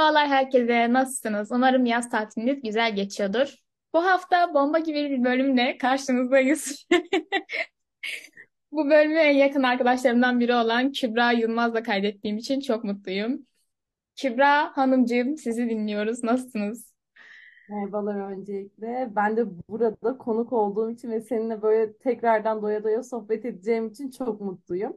Merhabalar herkese, nasılsınız? Umarım yaz tatiliniz güzel geçiyordur. Bu hafta bomba gibi bir bölümle karşınızdayız. Bu bölümü en yakın arkadaşlarımdan biri olan Kübra Yılmaz'la kaydettiğim için çok mutluyum. Kübra Hanımcığım, sizi dinliyoruz. Nasılsınız? Merhabalar öncelikle. Ben de burada konuk olduğum için ve seninle böyle tekrardan doya doya sohbet edeceğim için çok mutluyum.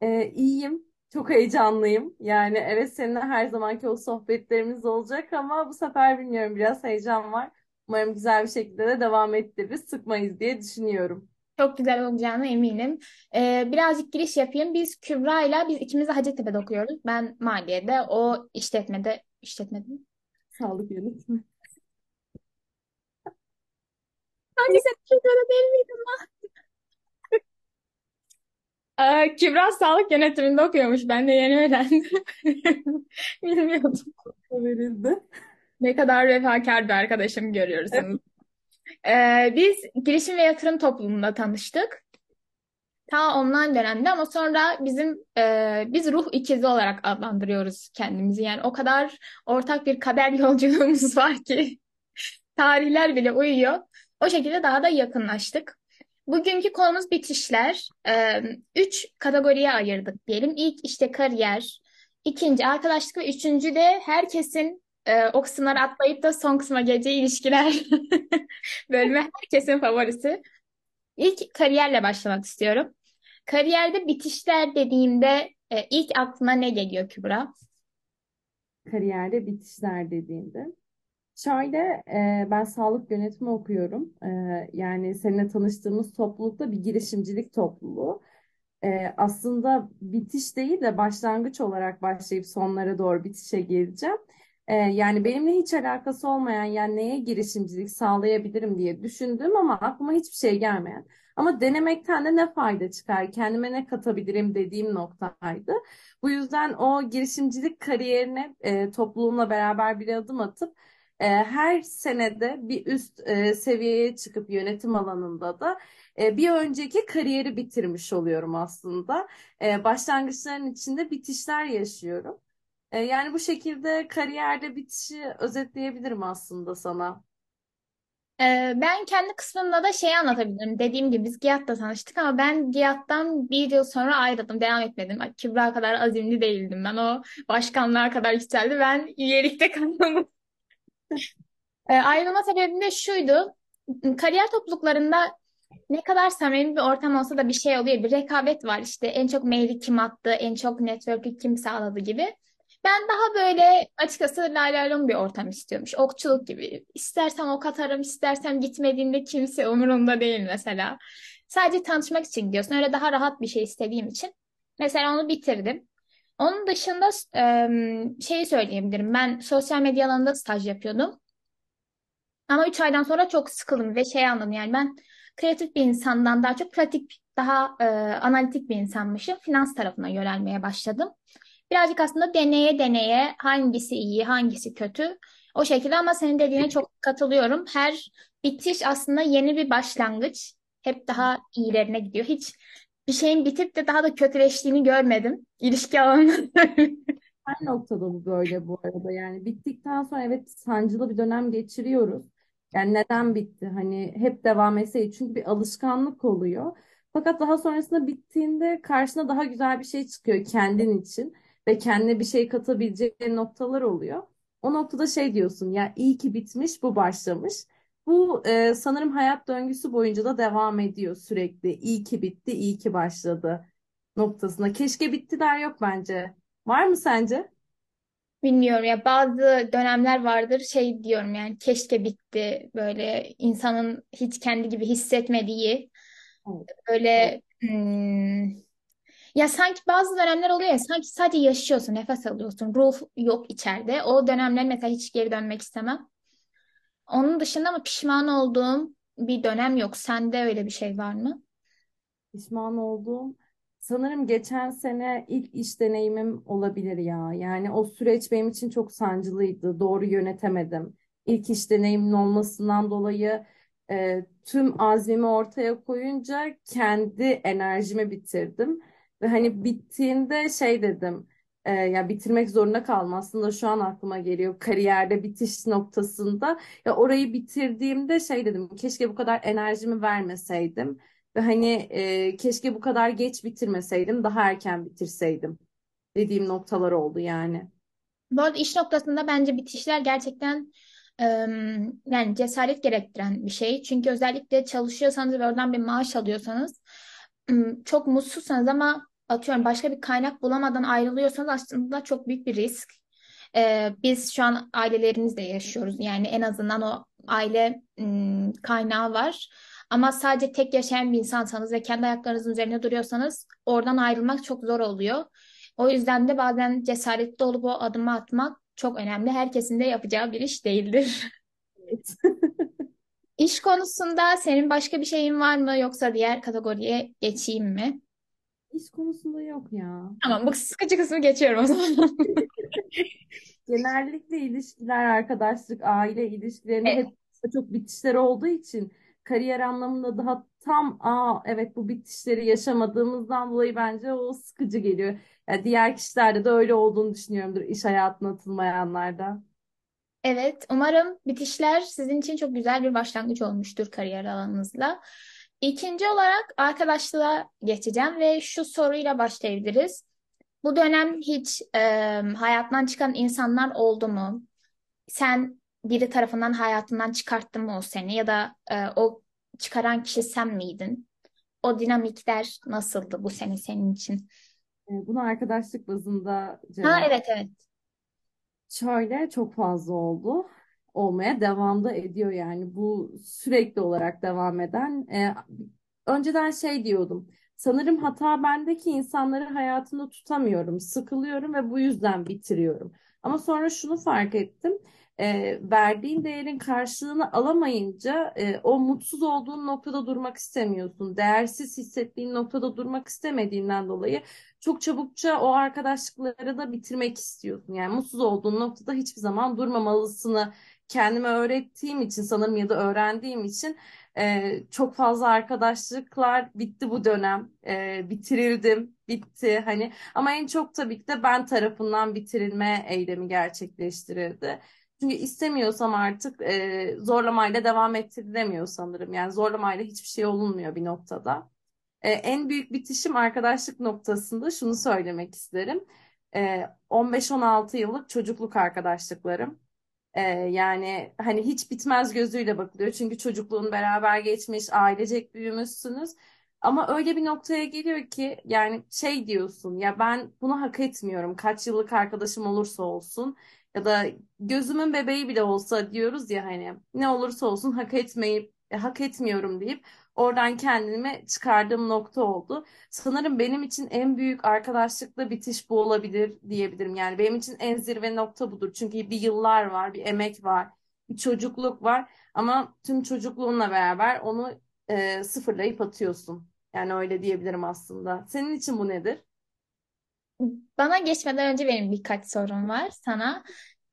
Ee, iyiyim, çok heyecanlıyım. Yani evet seninle her zamanki o sohbetlerimiz olacak ama bu sefer bilmiyorum biraz heyecan var. Umarım güzel bir şekilde de devam ettiririz, sıkmayız diye düşünüyorum. Çok güzel olacağına eminim. Ee, birazcık giriş yapayım. Biz Kübra'yla, biz ikimiz de Hacettepe'de okuyoruz. Ben maliyede, o işletmede, işletmede mi? Sağlık yönetimi. Hangisi? Türkiye'de değil miydim? Ee, Kübra sağlık yönetiminde okuyormuş. Ben de yeni öğrendim. Bilmiyordum. Verildi. Ne kadar vefakar bir arkadaşım görüyorsunuz. Ee, biz girişim ve yatırım topluluğunda tanıştık. Ta online dönemde ama sonra bizim e, biz ruh ikizi olarak adlandırıyoruz kendimizi. Yani o kadar ortak bir kader yolculuğumuz var ki tarihler bile uyuyor. O şekilde daha da yakınlaştık. Bugünkü konumuz bitişler. Ee, üç kategoriye ayırdık diyelim. İlk işte kariyer, ikinci arkadaşlık ve üçüncü de herkesin e, o kısımları atlayıp da son kısma geleceği ilişkiler bölümü herkesin favorisi. İlk kariyerle başlamak istiyorum. Kariyerde bitişler dediğimde e, ilk aklına ne geliyor Kübra? Kariyerde bitişler dediğinde. Şöyle, e, ben sağlık yönetimi okuyorum. E, yani seninle tanıştığımız toplulukta bir girişimcilik topluluğu. E, aslında bitiş değil de başlangıç olarak başlayıp sonlara doğru bitişe geleceğim. E, yani benimle hiç alakası olmayan, yani neye girişimcilik sağlayabilirim diye düşündüm ama aklıma hiçbir şey gelmeyen. Ama denemekten de ne fayda çıkar, kendime ne katabilirim dediğim noktaydı. Bu yüzden o girişimcilik kariyerine e, topluluğumla beraber bir adım atıp e, her senede bir üst e, seviyeye çıkıp yönetim alanında da e, bir önceki kariyeri bitirmiş oluyorum aslında. E, başlangıçların içinde bitişler yaşıyorum. E, yani bu şekilde kariyerde bitişi özetleyebilirim aslında sana. Ee, ben kendi kısmımda da şeyi anlatabilirim. Dediğim gibi biz GİAD'da tanıştık ama ben GİAD'dan bir yıl sonra ayrıldım. Devam etmedim. Kübra kadar azimli değildim ben. O başkanlığa kadar yükseldi. Ben üyelikte kaldım. Ee, ayrılma sebebim de şuydu. Kariyer topluluklarında ne kadar samimi bir ortam olsa da bir şey oluyor. Bir rekabet var. İşte en çok maili kim attı, en çok network'ü kim sağladı gibi. Ben daha böyle açıkçası lay bir ortam istiyormuş. Okçuluk gibi. İstersem ok atarım, istersem gitmediğinde kimse umurumda değil mesela. Sadece tanışmak için gidiyorsun. Öyle daha rahat bir şey istediğim için. Mesela onu bitirdim. Onun dışında em, şeyi söyleyebilirim. Ben sosyal medya alanında staj yapıyordum. Ama 3 aydan sonra çok sıkıldım ve şey anladım yani ben kreatif bir insandan daha çok pratik, daha e, analitik bir insanmışım. Finans tarafına yönelmeye başladım. Birazcık aslında deneye deneye hangisi iyi, hangisi kötü o şekilde ama senin dediğine çok katılıyorum. Her bitiş aslında yeni bir başlangıç. Hep daha iyilerine gidiyor. Hiç bir şeyin bitip de daha da kötüleştiğini görmedim. İlişki alanında. Her noktada bu böyle bu arada. Yani bittikten sonra evet sancılı bir dönem geçiriyoruz. Yani neden bitti? Hani hep devam etseydi. Çünkü bir alışkanlık oluyor. Fakat daha sonrasında bittiğinde karşına daha güzel bir şey çıkıyor kendin için ve kendine bir şey katabileceğin noktalar oluyor. O noktada şey diyorsun ya iyi ki bitmiş bu başlamış. Bu e, sanırım hayat döngüsü boyunca da devam ediyor sürekli. İyi ki bitti, iyi ki başladı noktasında. Keşke bittiler yok bence. Var mı sence? Bilmiyorum ya bazı dönemler vardır şey diyorum yani keşke bitti böyle insanın hiç kendi gibi hissetmediği Evet, böyle hmm, ya sanki bazı dönemler oluyor ya sanki sadece yaşıyorsun nefes alıyorsun ruh yok içeride o dönemler mesela hiç geri dönmek istemem. Onun dışında ama pişman olduğum bir dönem yok. Sende öyle bir şey var mı? Pişman olduğum sanırım geçen sene ilk iş deneyimim olabilir ya. Yani o süreç benim için çok sancılıydı. Doğru yönetemedim. İlk iş deneyimin olmasından dolayı e, tüm azmimi ortaya koyunca kendi enerjimi bitirdim. Ve hani bittiğinde şey dedim. E, ya bitirmek zorunda kaldım. Aslında şu an aklıma geliyor kariyerde bitiş noktasında. Ya orayı bitirdiğimde şey dedim keşke bu kadar enerjimi vermeseydim ve hani e, keşke bu kadar geç bitirmeseydim daha erken bitirseydim dediğim noktalar oldu yani. Bu arada iş noktasında bence bitişler gerçekten yani cesaret gerektiren bir şey. Çünkü özellikle çalışıyorsanız ve oradan bir maaş alıyorsanız çok mutsuzsanız ama atıyorum başka bir kaynak bulamadan ayrılıyorsanız aslında çok büyük bir risk. Ee, biz şu an ailelerimizle yaşıyoruz. Yani en azından o aile em, kaynağı var. Ama sadece tek yaşayan bir insansanız ve kendi ayaklarınızın üzerine duruyorsanız oradan ayrılmak çok zor oluyor. O yüzden de bazen cesaretli olup o adımı atmak çok önemli. Herkesin de yapacağı bir iş değildir. Evet. İş konusunda senin başka bir şeyin var mı yoksa diğer kategoriye geçeyim mi? İş konusunda yok ya. Tamam, bu sıkıcı kısmı geçiyorum o zaman. Genellikle ilişkiler, arkadaşlık, aile ilişkilerinde Evet, hep çok bitişleri olduğu için kariyer anlamında daha tam aa evet bu bitişleri yaşamadığımızdan dolayı bence o sıkıcı geliyor. Yani diğer kişilerde de öyle olduğunu düşünüyorumdur iş hayatına atılmayanlarda. evet. Umarım bitişler sizin için çok güzel bir başlangıç olmuştur kariyer alanınızla. İkinci olarak arkadaşlığa geçeceğim ve şu soruyla başlayabiliriz. Bu dönem hiç e, hayatından çıkan insanlar oldu mu? sen biri tarafından hayatından çıkarttın mı o seni ya da e, o çıkaran kişi sen miydin? O dinamikler nasıldı bu sene senin için? E, Bunu arkadaşlık bazında Ha cevap evet evet. Şöyle çok fazla oldu. Olmaya devam da ediyor yani. Bu sürekli olarak devam eden. e, önceden şey diyordum. Sanırım hata bendeki insanları hayatımda tutamıyorum, sıkılıyorum ve bu yüzden bitiriyorum. Ama sonra şunu fark ettim. E, verdiğin değerin karşılığını alamayınca e, o mutsuz olduğun noktada durmak istemiyorsun. Değersiz hissettiğin noktada durmak istemediğinden dolayı çok çabukça o arkadaşlıkları da bitirmek istiyorsun. Yani mutsuz olduğun noktada hiçbir zaman durmamalısını kendime öğrettiğim için sanırım ya da öğrendiğim için e, çok fazla arkadaşlıklar bitti bu dönem. E, bitirildim, bitti hani. Ama en çok tabii ki de ben tarafından bitirilme eylemi gerçekleştirildi. Çünkü istemiyorsam artık e, zorlamayla devam ettirilemiyor sanırım. Yani zorlamayla hiçbir şey olunmuyor bir noktada. E, en büyük bitişim arkadaşlık noktasında şunu söylemek isterim. E, 15-16 yıllık çocukluk arkadaşlıklarım. E, yani hani hiç bitmez gözüyle bakılıyor. Çünkü çocukluğun beraber geçmiş, ailecek büyümüşsünüz. Ama öyle bir noktaya geliyor ki yani şey diyorsun ya ben bunu hak etmiyorum. Kaç yıllık arkadaşım olursa olsun ya da gözümün bebeği bile olsa diyoruz ya hani ne olursa olsun hak etmeyip hak etmiyorum deyip Oradan kendimi çıkardığım nokta oldu. Sanırım benim için en büyük arkadaşlıkla bitiş bu olabilir diyebilirim. Yani benim için en zirve nokta budur. Çünkü bir yıllar var, bir emek var, bir çocukluk var. Ama tüm çocukluğunla beraber onu e, sıfırlayıp atıyorsun. Yani öyle diyebilirim aslında. Senin için bu nedir? Bana geçmeden önce benim birkaç sorum var sana.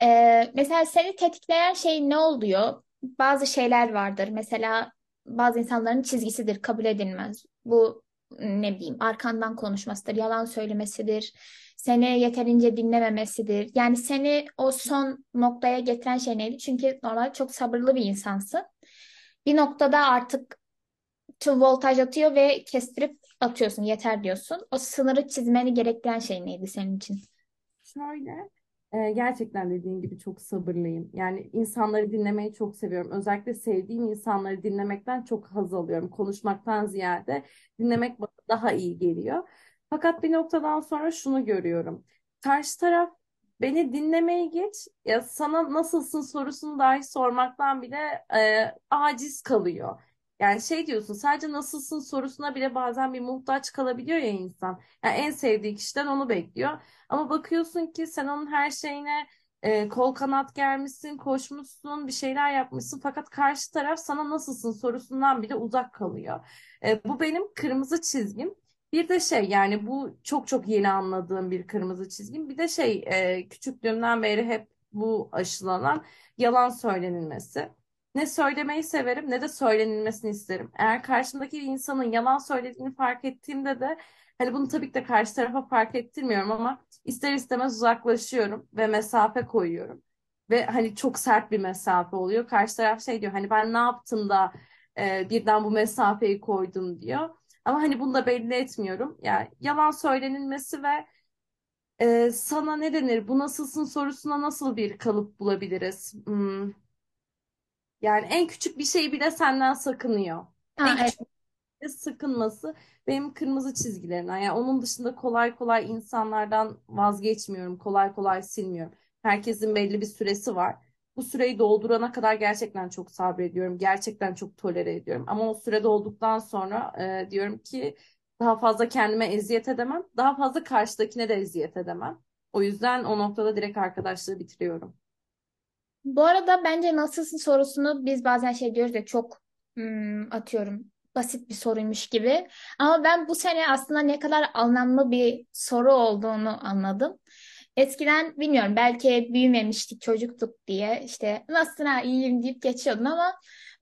Ee, mesela seni tetikleyen şey ne oluyor? Bazı şeyler vardır. Mesela bazı insanların çizgisidir, kabul edilmez. Bu ne bileyim arkandan konuşmasıdır, yalan söylemesidir, seni yeterince dinlememesidir. Yani seni o son noktaya getiren şey neydi? Çünkü normal çok sabırlı bir insansın. Bir noktada artık tüm voltaj atıyor ve kestirip atıyorsun, yeter diyorsun. O sınırı çizmeni gerektiren şey neydi senin için? Şöyle, e, gerçekten dediğin gibi çok sabırlıyım. Yani insanları dinlemeyi çok seviyorum. Özellikle sevdiğim insanları dinlemekten çok haz alıyorum. Konuşmaktan ziyade dinlemek bana daha iyi geliyor. Fakat bir noktadan sonra şunu görüyorum. Karşı taraf beni dinlemeyi geç, ya sana nasılsın sorusunu dahi sormaktan bile e, aciz kalıyor. Yani şey diyorsun sadece nasılsın sorusuna bile bazen bir muhtaç kalabiliyor ya insan. Yani en sevdiği kişiden onu bekliyor. Ama bakıyorsun ki sen onun her şeyine e, kol kanat germişsin, koşmuşsun, bir şeyler yapmışsın. Fakat karşı taraf sana nasılsın sorusundan bile uzak kalıyor. E, bu benim kırmızı çizgim. Bir de şey yani bu çok çok yeni anladığım bir kırmızı çizgim. Bir de şey e, küçüklüğümden beri hep bu aşılanan yalan söylenilmesi. Ne söylemeyi severim ne de söylenilmesini isterim. Eğer karşımdaki bir insanın yalan söylediğini fark ettiğimde de hani bunu tabii ki de karşı tarafa fark ettirmiyorum ama ister istemez uzaklaşıyorum ve mesafe koyuyorum. Ve hani çok sert bir mesafe oluyor. Karşı taraf şey diyor hani ben ne yaptım da e, birden bu mesafeyi koydun diyor. Ama hani bunu da belli etmiyorum. Yani yalan söylenilmesi ve e, sana ne denir, bu nasılsın sorusuna nasıl bir kalıp bulabiliriz? Hmm, yani en küçük bir şey bile senden sakınıyor. Ha, En evet. küçük bir sıkınması benim kırmızı çizgilerimden. Yani onun dışında kolay kolay insanlardan vazgeçmiyorum. Kolay kolay silmiyorum. Herkesin belli bir süresi var. Bu süreyi doldurana kadar gerçekten çok sabrediyorum. Gerçekten çok tolere ediyorum. Ama o süre dolduktan sonra e, diyorum ki daha fazla kendime eziyet edemem. Daha fazla karşıdakine de eziyet edemem. O yüzden o noktada direkt arkadaşlığı bitiriyorum. Bu arada bence nasılsın sorusunu biz bazen şey diyoruz ya çok hmm, atıyorum basit bir soruymuş gibi. Ama ben bu sene aslında ne kadar anlamlı bir soru olduğunu anladım. Eskiden bilmiyorum belki büyümemiştik çocuktuk diye işte nasılsın ha iyiyim deyip geçiyordun ama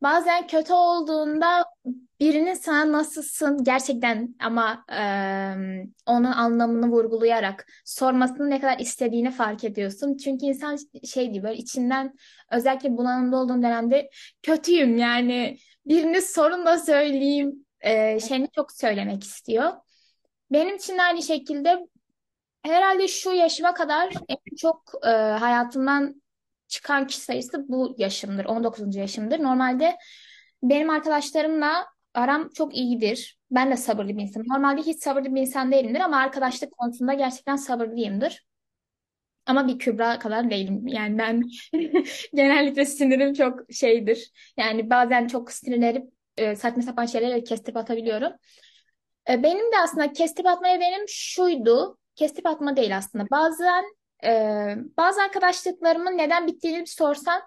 bazen kötü olduğunda birinin sana nasılsın gerçekten ama eee, onun anlamını vurgulayarak sormasını ne kadar istediğini fark ediyorsun. Çünkü insan şey diyor böyle içinden özellikle bunalımda olduğum dönemde kötüyüm yani birini sorun da söyleyeyim eee şeyini çok söylemek istiyor. Benim için de aynı şekilde Herhalde şu yaşıma kadar en çok e, hayatımdan çıkan kişi sayısı bu yaşımdır. 19. yaşımdır. Normalde benim arkadaşlarımla aram çok iyidir. Ben de sabırlı bir insanım. Normalde hiç sabırlı bir insan değilimdir ama arkadaşlık konusunda gerçekten sabırlıyımdır. Ama bir Kübra kadar değilim. Yani ben genellikle sinirim çok şeydir. Yani bazen çok sinirlenip e, saçma sapan şeyleri kestirip atabiliyorum. E, Benim de aslında kestirip atmaya benim şuydu. Kestirip atma değil aslında. Bazen e, bazı arkadaşlıklarımın neden bittiğini sorsan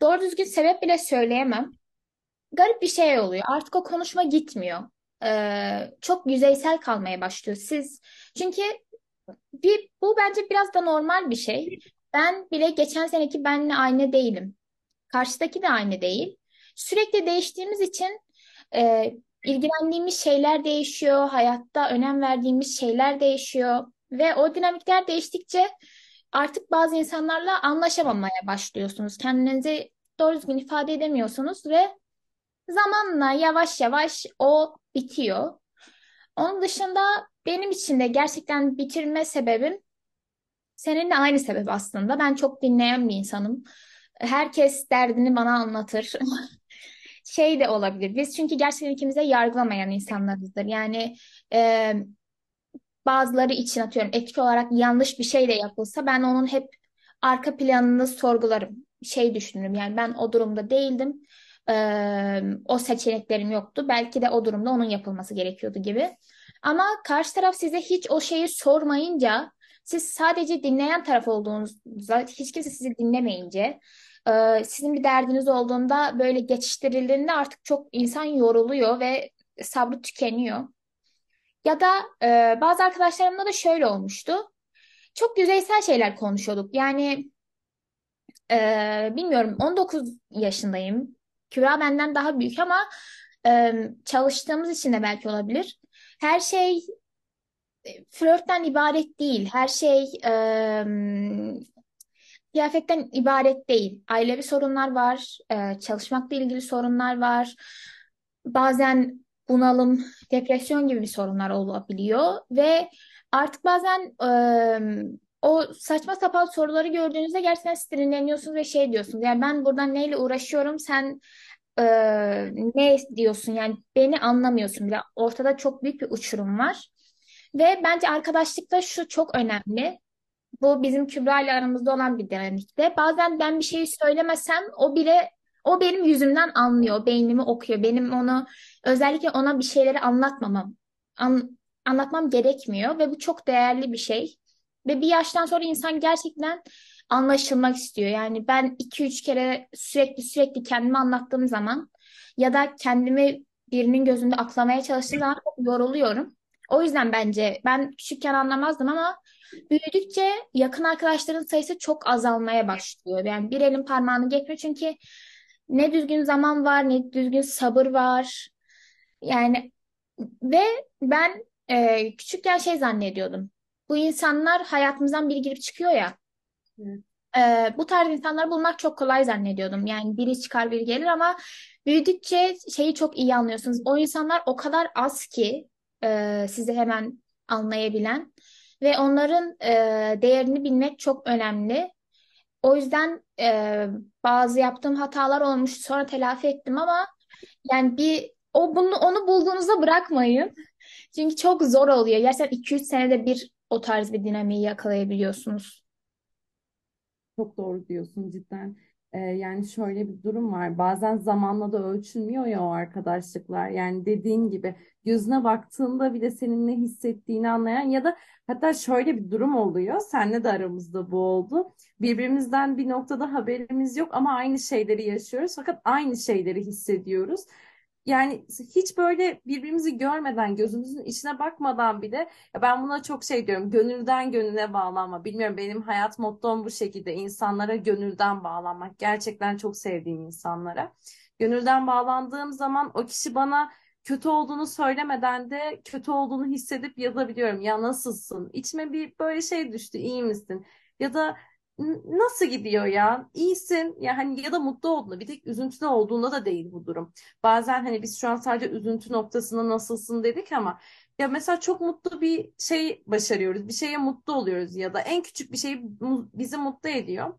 doğru düzgün sebep bile söyleyemem. Garip bir şey oluyor. Artık o konuşma gitmiyor. E, çok yüzeysel kalmaya başlıyor. Siz çünkü bir, bu bence biraz da normal bir şey. Ben bile geçen seneki benle aynı değilim. Karşıdaki de aynı değil. Sürekli değiştiğimiz için e, ilgilendiğimiz şeyler değişiyor, hayatta önem verdiğimiz şeyler değişiyor ve o dinamikler değiştikçe artık bazı insanlarla anlaşamamaya başlıyorsunuz. Kendinizi doğru düzgün ifade edemiyorsunuz ve zamanla yavaş yavaş o bitiyor. Onun dışında benim için de gerçekten bitirme sebebim seninle aynı sebep aslında. Ben çok dinleyen bir insanım. Herkes derdini bana anlatır. Şey de olabilir. Biz çünkü gerçekten ikimize yargılamayan insanlarızdır. Yani e, bazıları için atıyorum etik olarak yanlış bir şey de yapılsa ben onun hep arka planını sorgularım. Şey düşünürüm yani ben o durumda değildim. E, o seçeneklerim yoktu. Belki de o durumda onun yapılması gerekiyordu gibi. Ama karşı taraf size hiç o şeyi sormayınca siz sadece dinleyen taraf olduğunuzda hiç kimse sizi dinlemeyince sizin bir derdiniz olduğunda böyle geçiştirildiğinde artık çok insan yoruluyor ve sabrı tükeniyor. Ya da e, bazı arkadaşlarımla da şöyle olmuştu. Çok yüzeysel şeyler konuşuyorduk. Yani e, bilmiyorum 19 yaşındayım. Kübra benden daha büyük ama e, çalıştığımız için de belki olabilir. Her şey flörtten ibaret değil. Her şey e, kıyafetten ibaret değil. Ailevi sorunlar var, e, çalışmakla ilgili sorunlar var. Bazen bunalım, depresyon gibi bir sorunlar olabiliyor ve artık bazen e, o saçma sapan soruları gördüğünüzde gerçekten sinirleniyorsunuz ve şey diyorsunuz. Yani ben buradan neyle uğraşıyorum, sen e, ne diyorsun? Yani beni anlamıyorsun bile. Ortada çok büyük bir uçurum var. Ve bence arkadaşlıkta şu çok önemli. Bu bizim Kübra ile aramızda olan bir dinamikte. Bazen ben bir şeyi söylemesem o bile o benim yüzümden anlıyor, beynimi okuyor. Benim onu özellikle ona bir şeyleri anlatmamam, an- anlatmam gerekmiyor ve bu çok değerli bir şey. Ve bir yaştan sonra insan gerçekten anlaşılmak istiyor. Yani ben iki üç kere sürekli sürekli kendimi anlattığım zaman ya da kendimi birinin gözünde aklamaya çalıştığım zaman çok yoruluyorum. O yüzden bence ben küçükken anlamazdım ama Büyüdükçe yakın arkadaşların sayısı çok azalmaya başlıyor. Yani bir elin parmağını geçmiyor çünkü Ne düzgün zaman var, ne düzgün sabır var. Yani ve ben e, küçükken şey zannediyordum. Bu insanlar hayatımızdan biri girip çıkıyor ya. E, bu tarz insanları bulmak çok kolay zannediyordum. Yani biri çıkar biri gelir ama büyüdükçe şeyi çok iyi anlıyorsunuz. O insanlar o kadar az ki e, sizi hemen anlayabilen ve onların e, değerini bilmek çok önemli. O yüzden e, bazı yaptığım hatalar olmuş sonra telafi ettim ama yani bir o bunu onu bulduğunuzda bırakmayın. Çünkü çok zor oluyor. Gerçekten 2-3 senede bir o tarz bir dinamiği yakalayabiliyorsunuz. Çok doğru diyorsun cidden. Yani şöyle bir durum var. Bazen zamanla da ölçülmüyor ya o arkadaşlıklar. Yani dediğin gibi gözüne baktığında bile senin ne hissettiğini anlayan ya da hatta şöyle bir durum oluyor. Seninle de aramızda bu oldu. Birbirimizden bir noktada haberimiz yok ama aynı şeyleri yaşıyoruz. Fakat aynı şeyleri hissediyoruz. Yani hiç böyle birbirimizi görmeden, gözümüzün içine bakmadan bile ya ben buna çok şey diyorum. Gönülden gönüle bağlanma. Bilmiyorum benim hayat mottom bu şekilde. insanlara gönülden bağlanmak. Gerçekten çok sevdiğim insanlara. Gönülden bağlandığım zaman o kişi bana kötü olduğunu söylemeden de kötü olduğunu hissedip yazabiliyorum. Ya nasılsın? İçime bir böyle şey düştü. İyi misin? Ya da "N- nasıl gidiyor ya? İyisin. Ya hani ya da mutlu olduğunda bir tek üzüntüde olduğunda da değil bu durum. Bazen hani biz şu an sadece üzüntü noktasında nasılsın dedik ama ya mesela çok mutlu bir şey başarıyoruz. Bir şeye mutlu oluyoruz ya da en küçük bir şey bizi mutlu ediyor.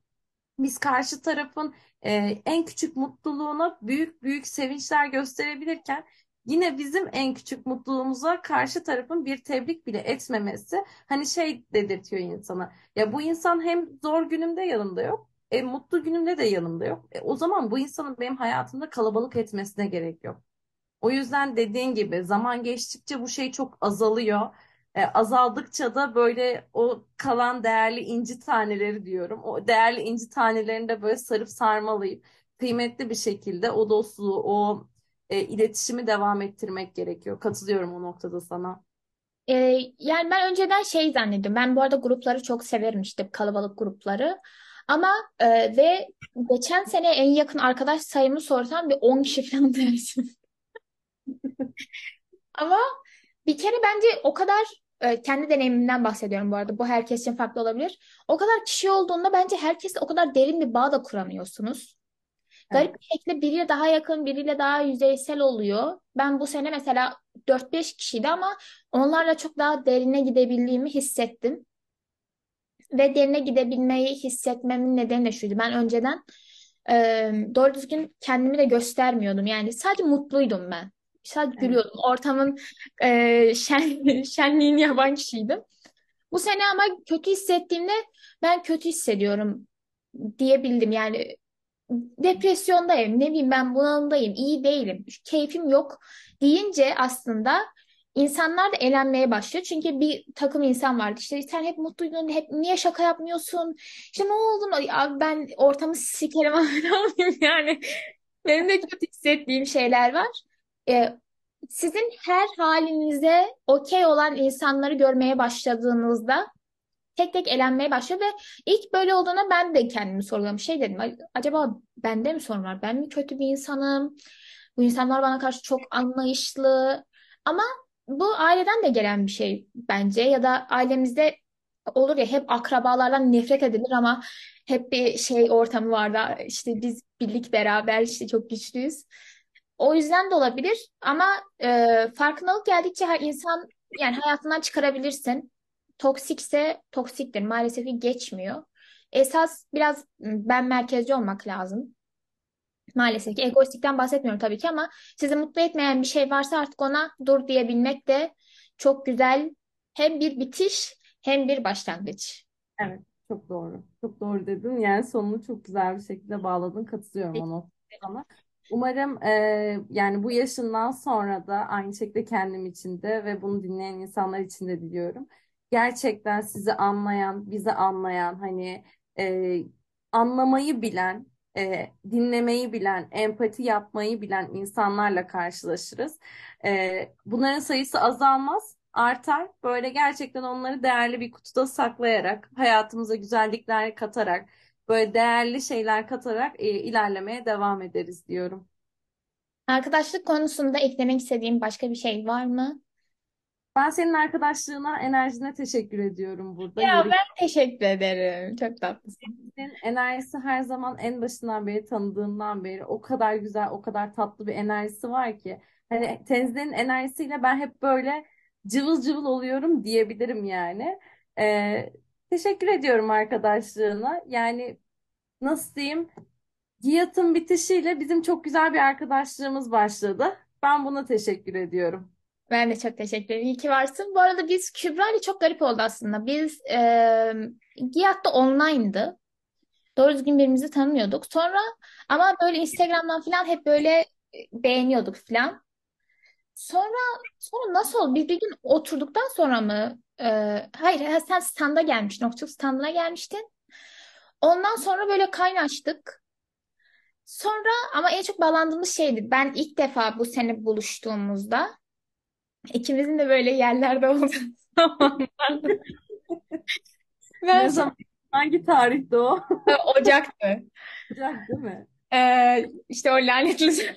Biz karşı tarafın e, en küçük mutluluğuna büyük büyük sevinçler gösterebilirken yine bizim en küçük mutluluğumuza karşı tarafın bir tebrik bile etmemesi hani şey dedirtiyor insana. Ya bu insan hem zor günümde yanımda yok, e, mutlu günümde de yanımda yok. E, o zaman bu insanın benim hayatımda kalabalık etmesine gerek yok. O yüzden dediğin gibi zaman geçtikçe bu şey çok azalıyor. E, azaldıkça da böyle o kalan değerli inci taneleri diyorum. O değerli inci tanelerini de böyle sarıp sarmalayıp kıymetli bir şekilde o dostluğu, o e, iletişimi devam ettirmek gerekiyor. Katılıyorum o noktada sana. Ee, yani ben önceden şey zannediyorum. Ben bu arada grupları çok severim işte kalabalık grupları. Ama e, ve geçen sene en yakın arkadaş sayımı sorsam bir 10 kişi falan dersin. Ama bir kere bence o kadar e, kendi deneyimimden bahsediyorum bu arada. Bu herkes için farklı olabilir. O kadar kişi olduğunda bence herkesle o kadar derin bir bağ da kuramıyorsunuz. Garip bir şekilde biriyle daha yakın, biriyle daha yüzeysel oluyor. Ben bu sene mesela dört beş kişiydi ama onlarla çok daha derine gidebildiğimi hissettim. Ve derine gidebilmeyi hissetmemin nedeni de şuydu. Ben önceden e, doğru düzgün kendimi de göstermiyordum. Yani sadece mutluydum ben. Sadece evet, gülüyordum. Ortamın e, şen, şenliğini yapan kişiydim. Bu sene ama kötü hissettiğimde ben kötü hissediyorum diyebildim. Yani depresyondayım, ne bileyim ben bunalımdayım, iyi değilim, keyfim yok deyince aslında insanlar da eğlenmeye başlıyor. Çünkü bir takım insan vardı işte sen hep mutluydun, hep niye şaka yapmıyorsun? İşte ne oldu? Ya ben ortamı sikerim abi yani. Benim de kötü hissettiğim şeyler var. Ee, sizin her halinize okey olan insanları görmeye başladığınızda tek tek elenmeye başlıyor ve ilk böyle olduğunda ben de kendimi sorgulamış şey dedim. "Ay, Acaba bende mi sorun var? Ben mi kötü bir insanım? Bu insanlar bana karşı çok anlayışlı. Ama bu aileden de gelen bir şey bence ya da ailemizde olur ya hep akrabalardan nefret edilir ama hep bir şey ortamı vardı. İşte biz birlik beraber işte çok güçlüyüz. O yüzden de olabilir ama e, farkındalık geldikçe her insan yani hayatından çıkarabilirsin. Toksikse toksiktir. Maalesef ki geçmiyor. Esas biraz ben merkezci olmak lazım. Maalesef ki egoistikten bahsetmiyorum tabii ki ama sizi mutlu etmeyen bir şey varsa artık ona dur diyebilmek de çok güzel. Hem bir bitiş hem bir başlangıç. evet. Çok doğru. Çok doğru dedin. Yani sonunu çok güzel bir şekilde bağladın. Katılıyorum o noktada. Umarım e, yani bu yaşından sonra da aynı şekilde kendim için de ve bunu dinleyen insanlar için de diliyorum. Gerçekten sizi anlayan, bizi anlayan, hani e, anlamayı bilen, e, dinlemeyi bilen, empati yapmayı bilen insanlarla karşılaşırız. E, bunların sayısı azalmaz, artar. Böyle gerçekten onları değerli bir kutuda saklayarak, hayatımıza güzellikler katarak, böyle değerli şeyler katarak e, ilerlemeye devam ederiz diyorum. Arkadaşlık konusunda eklemek istediğim başka bir şey var mı? Ben senin arkadaşlığına, enerjine teşekkür ediyorum burada. Ya Yeri ben teşekkür ederim. Çok tatlısın. Senin enerjisi her zaman en başından beri tanıdığımdan beri o kadar güzel, o kadar tatlı bir enerjisi var ki. Hani Tenzi'nin enerjisiyle ben hep böyle cıvıl cıvıl oluyorum diyebilirim yani. Ee, teşekkür ediyorum arkadaşlığına. Yani nasıl diyeyim? Giyat'ın bitişiyle bizim çok güzel bir arkadaşlığımız başladı. Ben buna teşekkür ediyorum. Ben de çok teşekkür ederim. İyi ki varsın. Bu arada biz Kübra ile çok garip oldu aslında. Biz e, GİAD'da online'dı. Doğru düzgün birbirimizi tanımıyorduk. Sonra ama böyle Instagram'dan falan hep böyle beğeniyorduk falan. Sonra sonra nasıl oldu? Biz bir gün oturduktan sonra mı? e, hayır, ha, sen standa gelmiştin. Okçuluk standına gelmiştin. Ondan sonra böyle kaynaştık. Sonra ama en çok bağlandığımız şeydi. Ben ilk defa bu sene buluştuğumuzda ikimizin de böyle yerlerde olduğu zamanlardı. Ben Ne zaman, hangi tarihte o? Ocak'tı. Ocak değil mi? Ee, işte o lanetli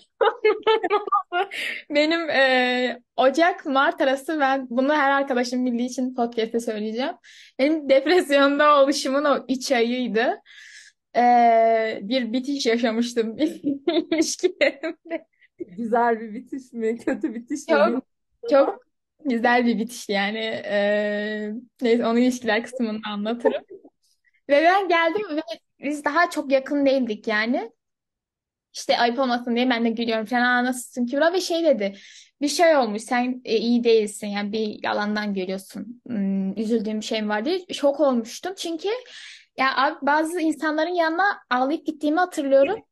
benim e, Ocak Mart arası ben bunu her arkadaşım bildiği için podcast'te söyleyeceğim. Benim depresyonda oluşumun o 3 ayıydı. Ee, bir bitiş yaşamıştım ilişkilerimde. Güzel bir bitiş mi? Kötü bitiş mi? Ama. Çok güzel bir bitişti yani. Ee, neyse onu ilişkiler kısmında anlatırım. Ve ben geldim ve biz daha çok yakın değildik yani. İşte ayıp olmasın diye ben de gülüyorum falan. Aa, nasılsın Kübra? Ve şey dedi. Bir şey olmuş. Sen e, iyi değilsin. Yani bir yalandan görüyorsun. Hmm, üzüldüğüm bir şey var diye. Şok olmuştum. Çünkü ya abi, bazı insanların yanına ağlayıp gittiğimi hatırlıyorum.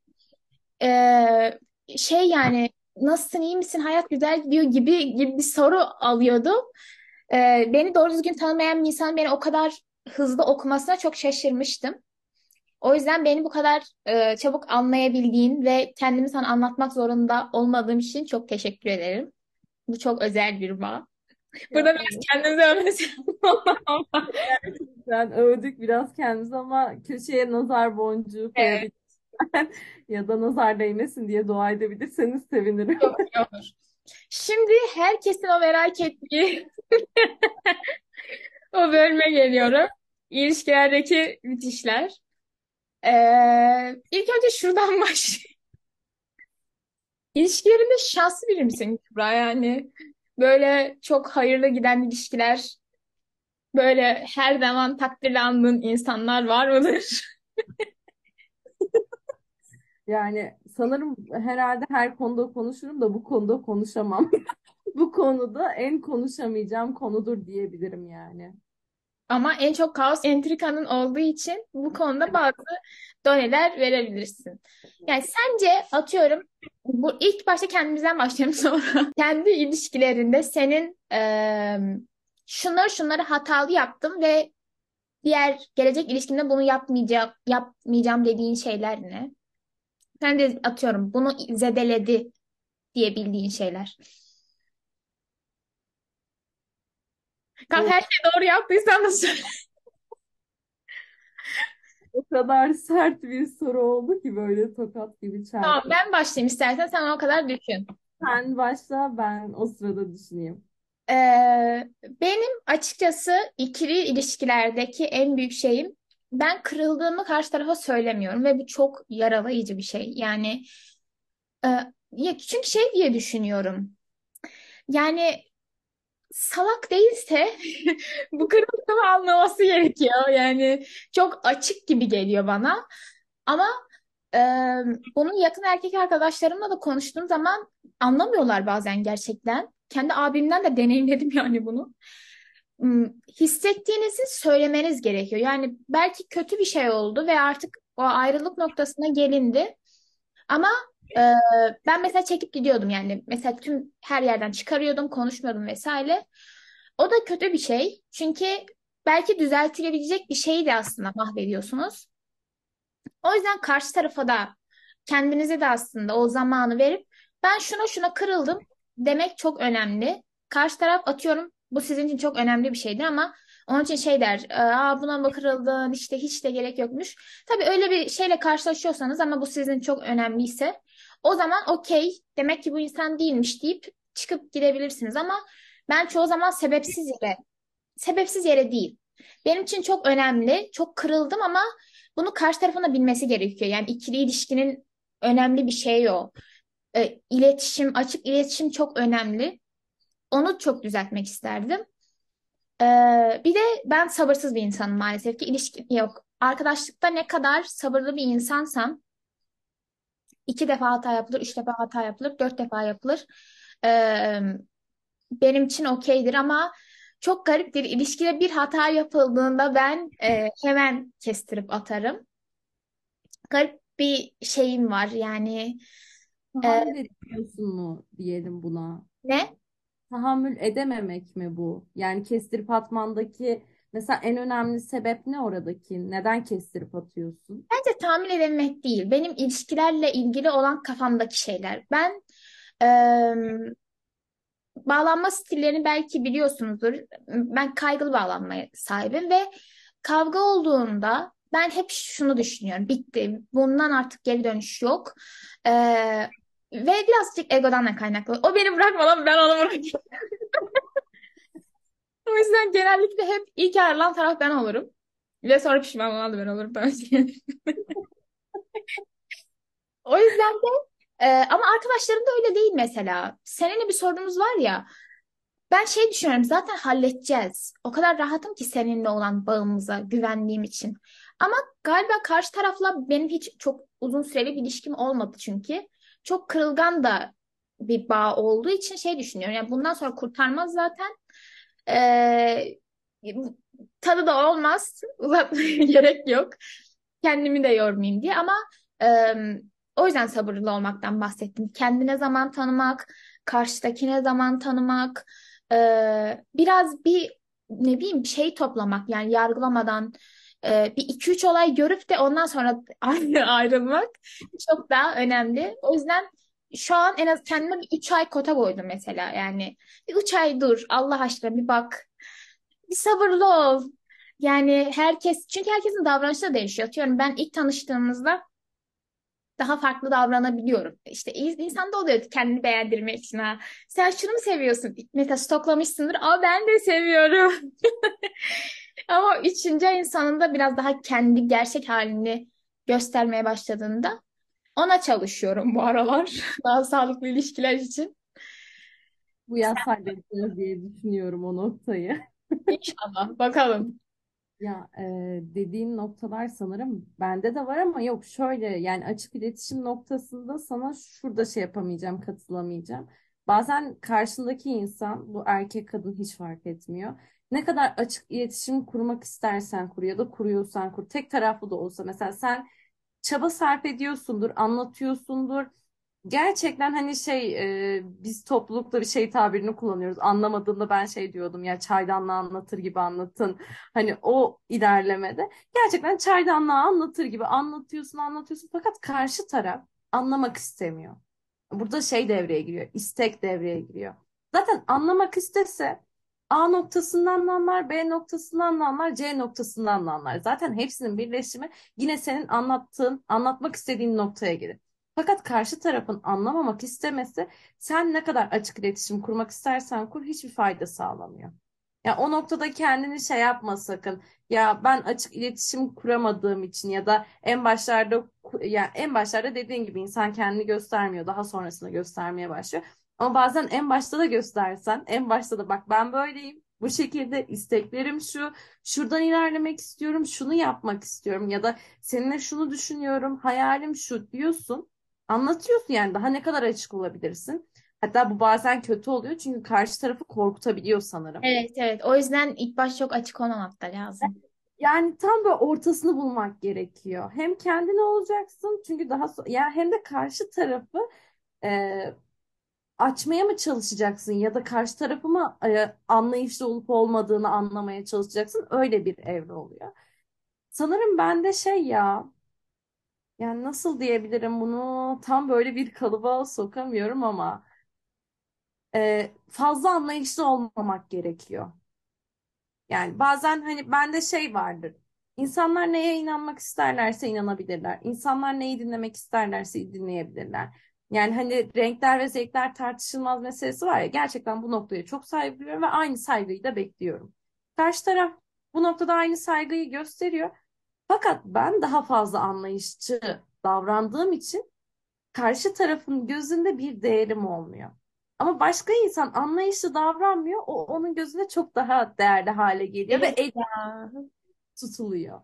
Ee, şey yani nasılsın, iyi misin, hayat güzel gidiyor gibi gibi bir soru alıyordum. Ee, beni doğru düzgün tanımayan bir insan beni o kadar hızlı okumasına çok şaşırmıştım. O yüzden beni bu kadar e, çabuk anlayabildiğin ve kendimi sana anlatmak zorunda olmadığım için çok teşekkür ederim. Bu çok özel bir bağ. Burada biraz evet. kendimizi övmesi Gerçekten övdük biraz kendimizi ama köşeye nazar boncuğu Evet, koyabiliriz ya da nazar değmesin diye dua edebilirseniz sevinirim. olur. Şimdi herkesin o merak ettiği o bölüme geliyorum. İlişkilerdeki bitişler. Ee, ilk önce şuradan başlayayım. İlişkilerinde şanslı biri misin Kübra? Yani böyle çok hayırlı giden ilişkiler, böyle her zaman takdirle andığın insanlar var mıdır? Yani sanırım herhalde her konuda konuşurum da bu konuda konuşamam. Bu konuda en konuşamayacağım konudur diyebilirim yani. Ama en çok kaos entrikanın olduğu için bu konuda bazı doneler verebilirsin. Yani sence atıyorum bu ilk başta kendimizden başlayalım sonra. Kendi ilişkilerinde senin eee şunları şunları hatalı yaptım ve diğer gelecek ilişkimde bunu yapmayacağım yapmayacağım dediğin şeyler ne? Sen de atıyorum bunu zedeledi diyebildiğin şeyler. O, her şeyi doğru yaptıysan da söyle. o kadar sert bir soru oldu ki böyle tokat gibi Tamam çarptı. ben başlayayım istersen sen o kadar düşün. Sen başla ben o sırada düşüneyim. Ee, benim açıkçası ikili ilişkilerdeki en büyük şeyim ben kırıldığımı karşı tarafa söylemiyorum ve bu çok yaralayıcı bir şey. Yani e, ya çünkü şey diye düşünüyorum. Yani salak değilse bu kırıldığımı anlaması gerekiyor. Yani çok açık gibi geliyor bana. Ama e, bunu yakın erkek arkadaşlarımla da konuştuğum zaman anlamıyorlar bazen gerçekten. Kendi abimden de deneyimledim yani bunu. Hissettiğinizi söylemeniz gerekiyor. Yani belki kötü bir şey oldu ve artık o ayrılık noktasına gelindi. Ama e, ben mesela çekip gidiyordum yani. Mesela tüm her yerden çıkarıyordum, konuşmuyordum vesaire. O da kötü bir şey. Çünkü belki düzeltilebilecek bir şeyi de aslında mahvediyorsunuz. O yüzden karşı tarafa da kendinize de aslında o zamanı verip ben şuna şuna kırıldım demek çok önemli. Karşı taraf atıyorum bu sizin için çok önemli bir şeydi ama Onun için şey der, Aa, buna mı kırıldın işte hiç de gerek yokmuş. Tabii öyle bir şeyle karşılaşıyorsanız ama bu sizin çok önemliyse o zaman okey demek ki bu insan değilmiş deyip çıkıp gidebilirsiniz ama ben çoğu zaman sebepsiz yere sebepsiz yere değil. Benim için çok önemli, çok kırıldım ama bunu karşı tarafın da bilmesi gerekiyor. Yani ikili ilişkinin önemli bir şeyi o. E, iletişim, açık iletişim çok önemli. Onu çok düzeltmek isterdim. Ee, bir de ben sabırsız bir insanım maalesef ki ilişki yok. Arkadaşlıkta ne kadar sabırlı bir insansam iki defa hata yapılır, üç defa hata yapılır, dört defa yapılır. Ee, benim için okeydir ama çok gariptir. İlişkide bir hata yapıldığında ben e, hemen kestirip atarım. Garip bir şeyim var yani. E, Tahammül ediyorsun mu diyelim buna? ne? Tahammül edememek mi bu? Yani kestirip atmandaki mesela en önemli sebep ne oradaki? Neden kestirip atıyorsun? Bence tahammül edememek değil. Benim ilişkilerle ilgili olan kafamdaki şeyler. Ben bağlanma stillerini belki biliyorsunuzdur. Ben kaygılı bağlanmaya sahibim ve kavga olduğunda ben hep şunu düşünüyorum. Bitti. Bundan artık geri dönüş yok. Ee, ve birazcık egodan da kaynaklı. O beni bırakmadan ben onu bırakayım. O yüzden genellikle hep ilk ayrılan taraf ben olurum. Ve sonra pişman olan da ben olurum. Ben O yüzden de e, ama arkadaşlarım da öyle değil mesela. Seninle bir sorunumuz var ya. Ben şey düşünüyorum zaten halledeceğiz. O kadar rahatım ki seninle olan bağımıza güvendiğim için. Ama galiba karşı tarafla benim hiç çok uzun süreli bir ilişkim olmadı çünkü. Çok kırılgan da bir bağ olduğu için şey düşünüyorum. Yani bundan sonra kurtarmaz zaten. Ee, tadı da olmaz. Gerek yok. Kendimi de yormayayım diye ama e, o yüzden sabırlı olmaktan bahsettim. Kendine zaman tanımak, karşıdakine zaman tanımak, e, biraz bir ne bileyim şey toplamak yani yargılamadan e, bir iki üç olay görüp de ondan sonra ayrılmak çok daha önemli. O yüzden şu an en az kendime bir üç ay kota koydum mesela yani. Bir üç ay dur Allah aşkına bir bak. Bir sabırlı ol. Yani herkes çünkü herkesin davranışı da değişiyor. Atıyorum ben ilk tanıştığımızda daha farklı davranabiliyorum. İşte insan da oluyor kendini beğendirmek için ha. Sen şunu mu seviyorsun? Mesela stoklamışsındır. Aa ben de seviyorum. Ama üçüncü ayın sonunda biraz daha kendi gerçek halini göstermeye başladığında ona çalışıyorum bu aralar. Daha sağlıklı ilişkiler için. Bu yaz halledeceğiz diye düşünüyorum o noktayı. İnşallah. Bakalım. Ya e, dediğin noktalar sanırım bende de var ama yok şöyle yani açık iletişim noktasında sana şurada şey yapamayacağım, katılamayacağım. Bazen karşındaki insan bu erkek kadın hiç fark etmiyor. Ne kadar açık iletişim kurmak istersen kur ya da kuruyorsan kur. Tek taraflı da olsa mesela sen çaba sarf ediyorsundur, anlatıyorsundur Gerçekten hani şey e, biz toplulukta bir şey tabirini kullanıyoruz. Anlamadığında ben şey diyordum ya çaydanlığı anlatır gibi anlatın. Hani o ilerlemede gerçekten çaydanlığı anlatır gibi anlatıyorsun anlatıyorsun fakat karşı taraf anlamak istemiyor. Burada şey devreye giriyor. istek devreye giriyor. Zaten anlamak istese A noktasından anlar, B noktasından anlar, C noktasından anlar. Zaten hepsinin birleşimi yine senin anlattığın, anlatmak istediğin noktaya gelir. Fakat karşı tarafın anlamamak istemesi sen ne kadar açık iletişim kurmak istersen kur hiçbir fayda sağlamıyor. Ya o noktada kendini şey yapma sakın. Ya ben açık iletişim kuramadığım için ya da en başlarda ya en başlarda dediğin gibi insan kendini göstermiyor, daha sonrasında göstermeye başlıyor. Ama bazen en başta da göstersen, en başta da bak ben böyleyim. Bu şekilde isteklerim şu, şuradan ilerlemek istiyorum, şunu yapmak istiyorum ya da seninle şunu düşünüyorum, hayalim şu diyorsun. Anlatıyorsun yani daha ne kadar açık olabilirsin. Hatta bu bazen kötü oluyor çünkü karşı tarafı korkutabiliyor sanırım. Evet evet. O yüzden ilk baş çok açık olmamak da lazım. Yani tam böyle ortasını bulmak gerekiyor. Hem kendine olacaksın çünkü daha so yani hem de karşı tarafı e, açmaya mı çalışacaksın ya da karşı tarafı mı e, anlayışlı olup olmadığını anlamaya çalışacaksın. Öyle bir evre oluyor. Sanırım bende şey ya yani nasıl diyebilirim bunu tam böyle bir kalıba sokamıyorum ama e, fazla anlayışlı olmamak gerekiyor. Yani bazen hani bende şey vardır. İnsanlar neye inanmak isterlerse inanabilirler. İnsanlar neyi dinlemek isterlerse dinleyebilirler. Yani hani renkler ve zevkler tartışılmaz meselesi var ya gerçekten bu noktaya çok saygı duyuyorum ve aynı saygıyı da bekliyorum. Karşı taraf bu noktada aynı saygıyı gösteriyor. Fakat ben daha fazla anlayışçı davrandığım için karşı tarafın gözünde bir değerim olmuyor. Ama başka insan anlayışlı davranmıyor. O onun gözünde çok daha değerli hale geliyor ve Evet el ya. tutuluyor.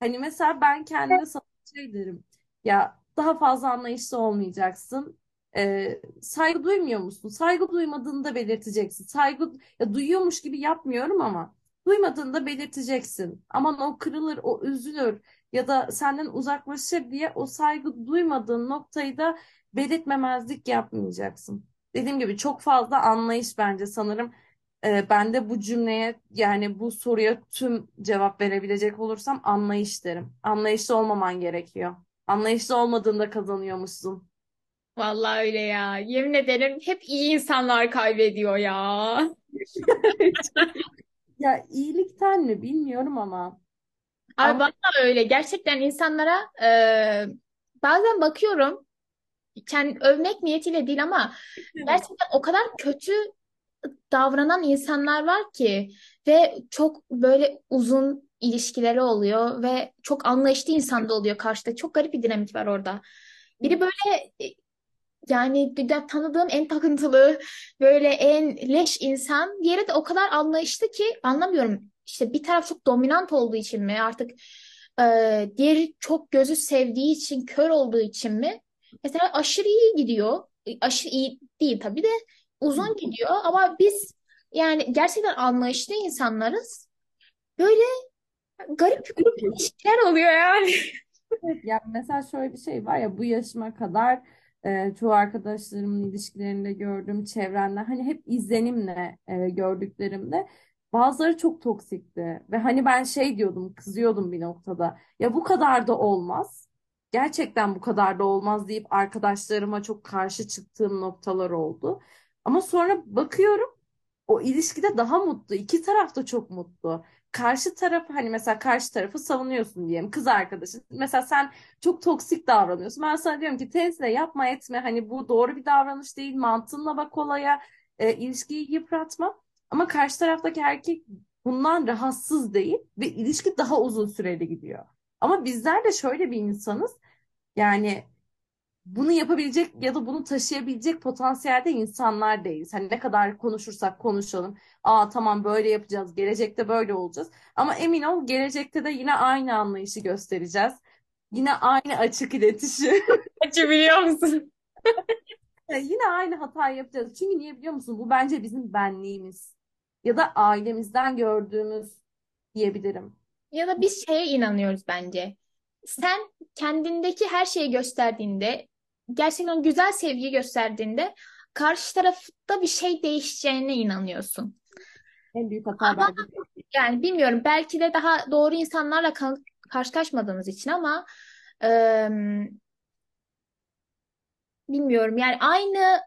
Hani mesela ben kendime sana şey derim. Ya daha fazla anlayışlı olmayacaksın. Ee, saygı duymuyor musun? Saygı duymadığını da belirteceksin. Saygı ya duyuyormuş gibi yapmıyorum ama duymadığını da belirteceksin. Aman o kırılır, o üzülür ya da senden uzaklaşır diye o saygı duymadığın noktayı da belirtmemezlik yapmayacaksın. Dediğim gibi çok fazla anlayış bence sanırım e, ben de bu cümleye yani bu soruya tüm cevap verebilecek olursam anlayış derim. Anlayışlı olmaman gerekiyor. Anlayışlı olmadığında kazanıyormuşsun. Vallahi öyle ya. Yemin ederim hep iyi insanlar kaybediyor ya. Ya iyilikten mi bilmiyorum ama Abi ama vallahi öyle. Gerçekten insanlara e, bazen bakıyorum. Kendi övmek niyetiyle değil ama gerçekten o kadar kötü davranan insanlar var ki ve çok böyle uzun ilişkileri oluyor ve çok anlayışlı insan da oluyor karşıda. Çok garip bir dinamik var orada. Biri böyle e, yani tanıdığım en takıntılı böyle en leş insan. Diğeri de o kadar anlayışlı ki anlamıyorum. İşte bir taraf çok dominant olduğu için mi artık e, diğeri çok gözü sevdiği için kör olduğu için mi? Mesela aşırı iyi gidiyor. E, Aşırı iyi değil tabii de uzun gidiyor ama biz yani gerçekten anlayışlı insanlarız. Böyle garip grup ilişkiler oluyor yani. Evet, ya mesela şöyle bir şey var ya bu yaşıma kadar e, çoğu arkadaşlarımın ilişkilerinde gördüğüm çevremden hani hep izlenimle e, gördüklerimde bazıları çok toksikti. Ve hani ben şey diyordum kızıyordum bir noktada. Ya bu kadar da olmaz. Gerçekten bu kadar da olmaz deyip arkadaşlarıma çok karşı çıktığım noktalar oldu. Ama sonra bakıyorum o ilişkide daha mutlu iki taraf da çok mutlu karşı tarafı hani mesela karşı tarafı savunuyorsun diyelim kız arkadaşın. Mesela sen çok toksik davranıyorsun. Ben sana diyorum ki teyze yapma etme hani bu doğru bir davranış değil mantığınla bak olaya e, ilişkiyi yıpratma. Ama karşı taraftaki erkek bundan rahatsız değil ve ilişki daha uzun süreli gidiyor. Ama bizler de şöyle bir insanız yani bunu yapabilecek ya da bunu taşıyabilecek potansiyelde insanlar değiliz. Hani ne kadar konuşursak konuşalım. Aa tamam böyle yapacağız. Gelecekte böyle olacağız. Ama emin ol gelecekte de yine aynı anlayışı göstereceğiz. Yine aynı açık iletişim. Acı biliyor musun? Yine aynı hatayı yapacağız. Çünkü niye biliyor musun? Bu bence bizim benliğimiz. Ya da ailemizden gördüğümüz diyebilirim. Ya da biz şeye inanıyoruz bence. Sen kendindeki her şeyi gösterdiğinde, gerçekten güzel sevgiyi gösterdiğinde karşı tarafta bir şey değişeceğine inanıyorsun. En büyük hata Ama bence. yani bilmiyorum belki de daha doğru insanlarla ka- karşılaşmadığımız için ama eee, bilmiyorum yani aynı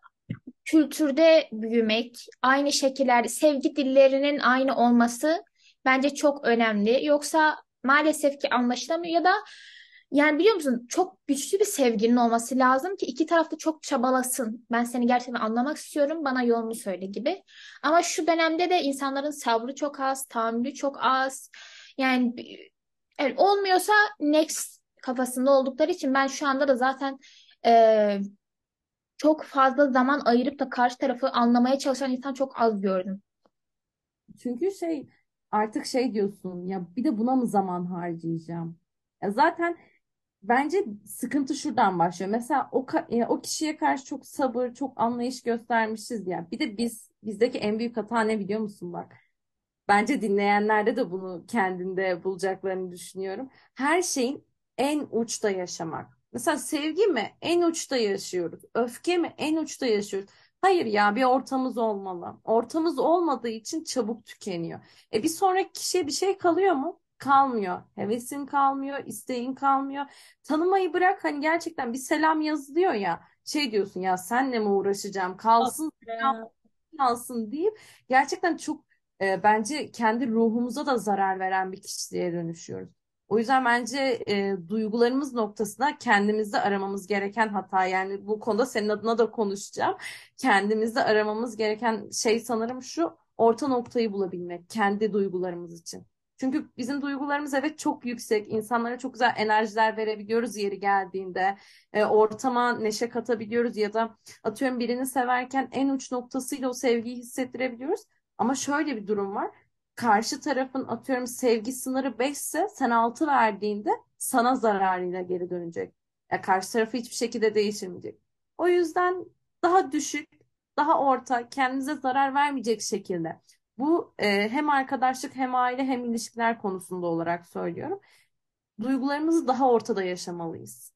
kültürde büyümek, aynı şekillerde sevgi dillerinin aynı olması bence çok önemli. Yoksa maalesef ki anlaşılamıyor ya da yani biliyor musun çok güçlü bir sevginin olması lazım ki iki tarafta çok çabalasın. Ben seni gerçekten anlamak istiyorum, bana yolunu söyle gibi. Ama şu dönemde de insanların sabrı çok az, tahammülü çok az. Yani evet, olmuyorsa next kafasında oldukları için ben şu anda da zaten çok fazla zaman ayırıp da karşı tarafı anlamaya çalışan insan çok az gördüm. Çünkü şey artık şey diyorsun ya bir de buna mı zaman harcayacağım? Ya zaten Bence sıkıntı şuradan başlıyor. Mesela o e, o kişiye karşı çok sabır, çok anlayış göstermişiz ya. Bir de biz bizdeki en büyük hata ne biliyor musun bak? Bence dinleyenlerde de bunu kendinde bulacaklarını düşünüyorum. Her şeyin en uçta yaşamak. Mesela sevgi mi? En uçta yaşıyoruz. Öfke mi? En uçta yaşıyoruz. Hayır ya bir ortamız olmalı. Ortamız olmadığı için çabuk tükeniyor. E bir sonraki kişiye bir şey kalıyor mu? Kalmıyor. Hevesin kalmıyor, isteğin kalmıyor. Tanımayı bırak hani gerçekten bir selam yazılıyor ya. Şey diyorsun ya senle mi uğraşacağım? Kalsın selam kalsın deyip gerçekten çok e, bence kendi ruhumuza da zarar veren bir kişiliğe dönüşüyoruz. O yüzden bence e, duygularımız noktasında kendimizde aramamız gereken hata. Yani bu konuda senin adına da konuşacağım. Kendimizde aramamız gereken şey sanırım şu orta noktayı bulabilmek kendi duygularımız için. Çünkü bizim duygularımız evet çok yüksek. İnsanlara çok güzel enerjiler verebiliyoruz yeri geldiğinde. E, ortama neşe katabiliyoruz ya da atıyorum birini severken en uç noktasıyla o sevgiyi hissettirebiliyoruz. Ama şöyle bir durum var. Karşı tarafın atıyorum sevgi sınırı 5 ise sen 6 verdiğinde sana zararıyla geri dönecek. Ya karşı tarafı hiçbir şekilde değişmeyecek. O yüzden daha düşük, daha orta, kendinize zarar vermeyecek şekilde. Bu e, hem arkadaşlık hem aile hem ilişkiler konusunda olarak söylüyorum. Duygularımızı daha ortada yaşamalıyız.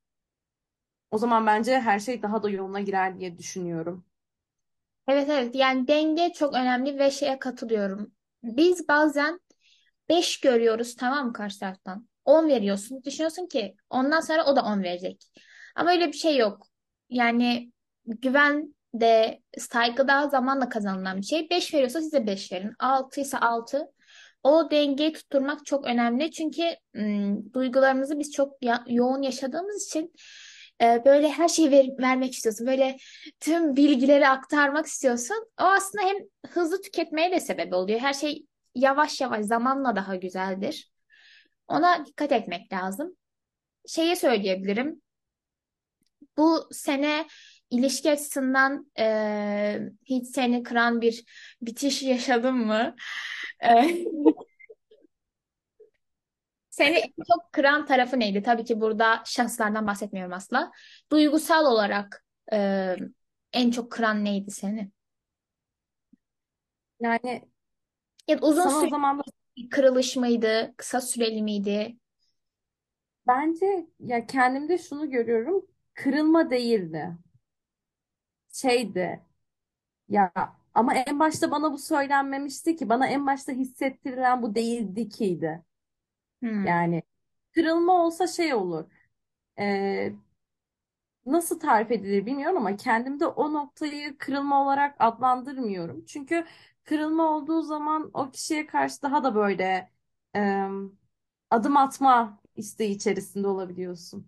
O zaman bence her şey daha da yoluna girer diye düşünüyorum. Evet evet yani denge çok önemli ve şeye katılıyorum. Biz bazen 5 görüyoruz tamam mı karşı taraftan? 10 veriyorsun. Düşünüyorsun ki ondan sonra o da 10 verecek. Ama öyle bir şey yok. Yani güven de saygı da zamanla kazanılan bir şey. 5 veriyorsa size 5 verin. 6 ise 6. O dengeyi tutturmak çok önemli. Çünkü ım, duygularımızı biz çok ya- yoğun yaşadığımız için e, böyle her şeyi ver- vermek istiyorsun. Böyle tüm bilgileri aktarmak istiyorsun. O aslında hem hızlı tüketmeye de sebep oluyor. Her şey yavaş yavaş zamanla daha güzeldir. Ona dikkat etmek lazım. Şeyi söyleyebilirim. Bu sene ilişki açısından e, hiç seni kıran bir bitiş yaşadın mı? E, seni en çok kıran tarafı neydi? Tabii ki burada şahıslardan bahsetmiyorum asla. Duygusal olarak e, en çok kıran neydi seni? Yani Ya uzun sana o süreli zaman bir kırılış mıydı? Kısa süreli miydi? bence ya kendimde şunu görüyorum. Kırılma değildi. Şeydi. Ya ama en başta bana bu söylenmemişti ki. Bana en başta hissettirilen bu değildi kiydi. Hmm. Yani kırılma olsa şey olur. Ee, nasıl tarif edilir bilmiyorum ama kendimde o noktayı kırılma olarak adlandırmıyorum. Çünkü kırılma olduğu zaman o kişiye karşı daha da böyle adım atma isteği içerisinde olabiliyorsun.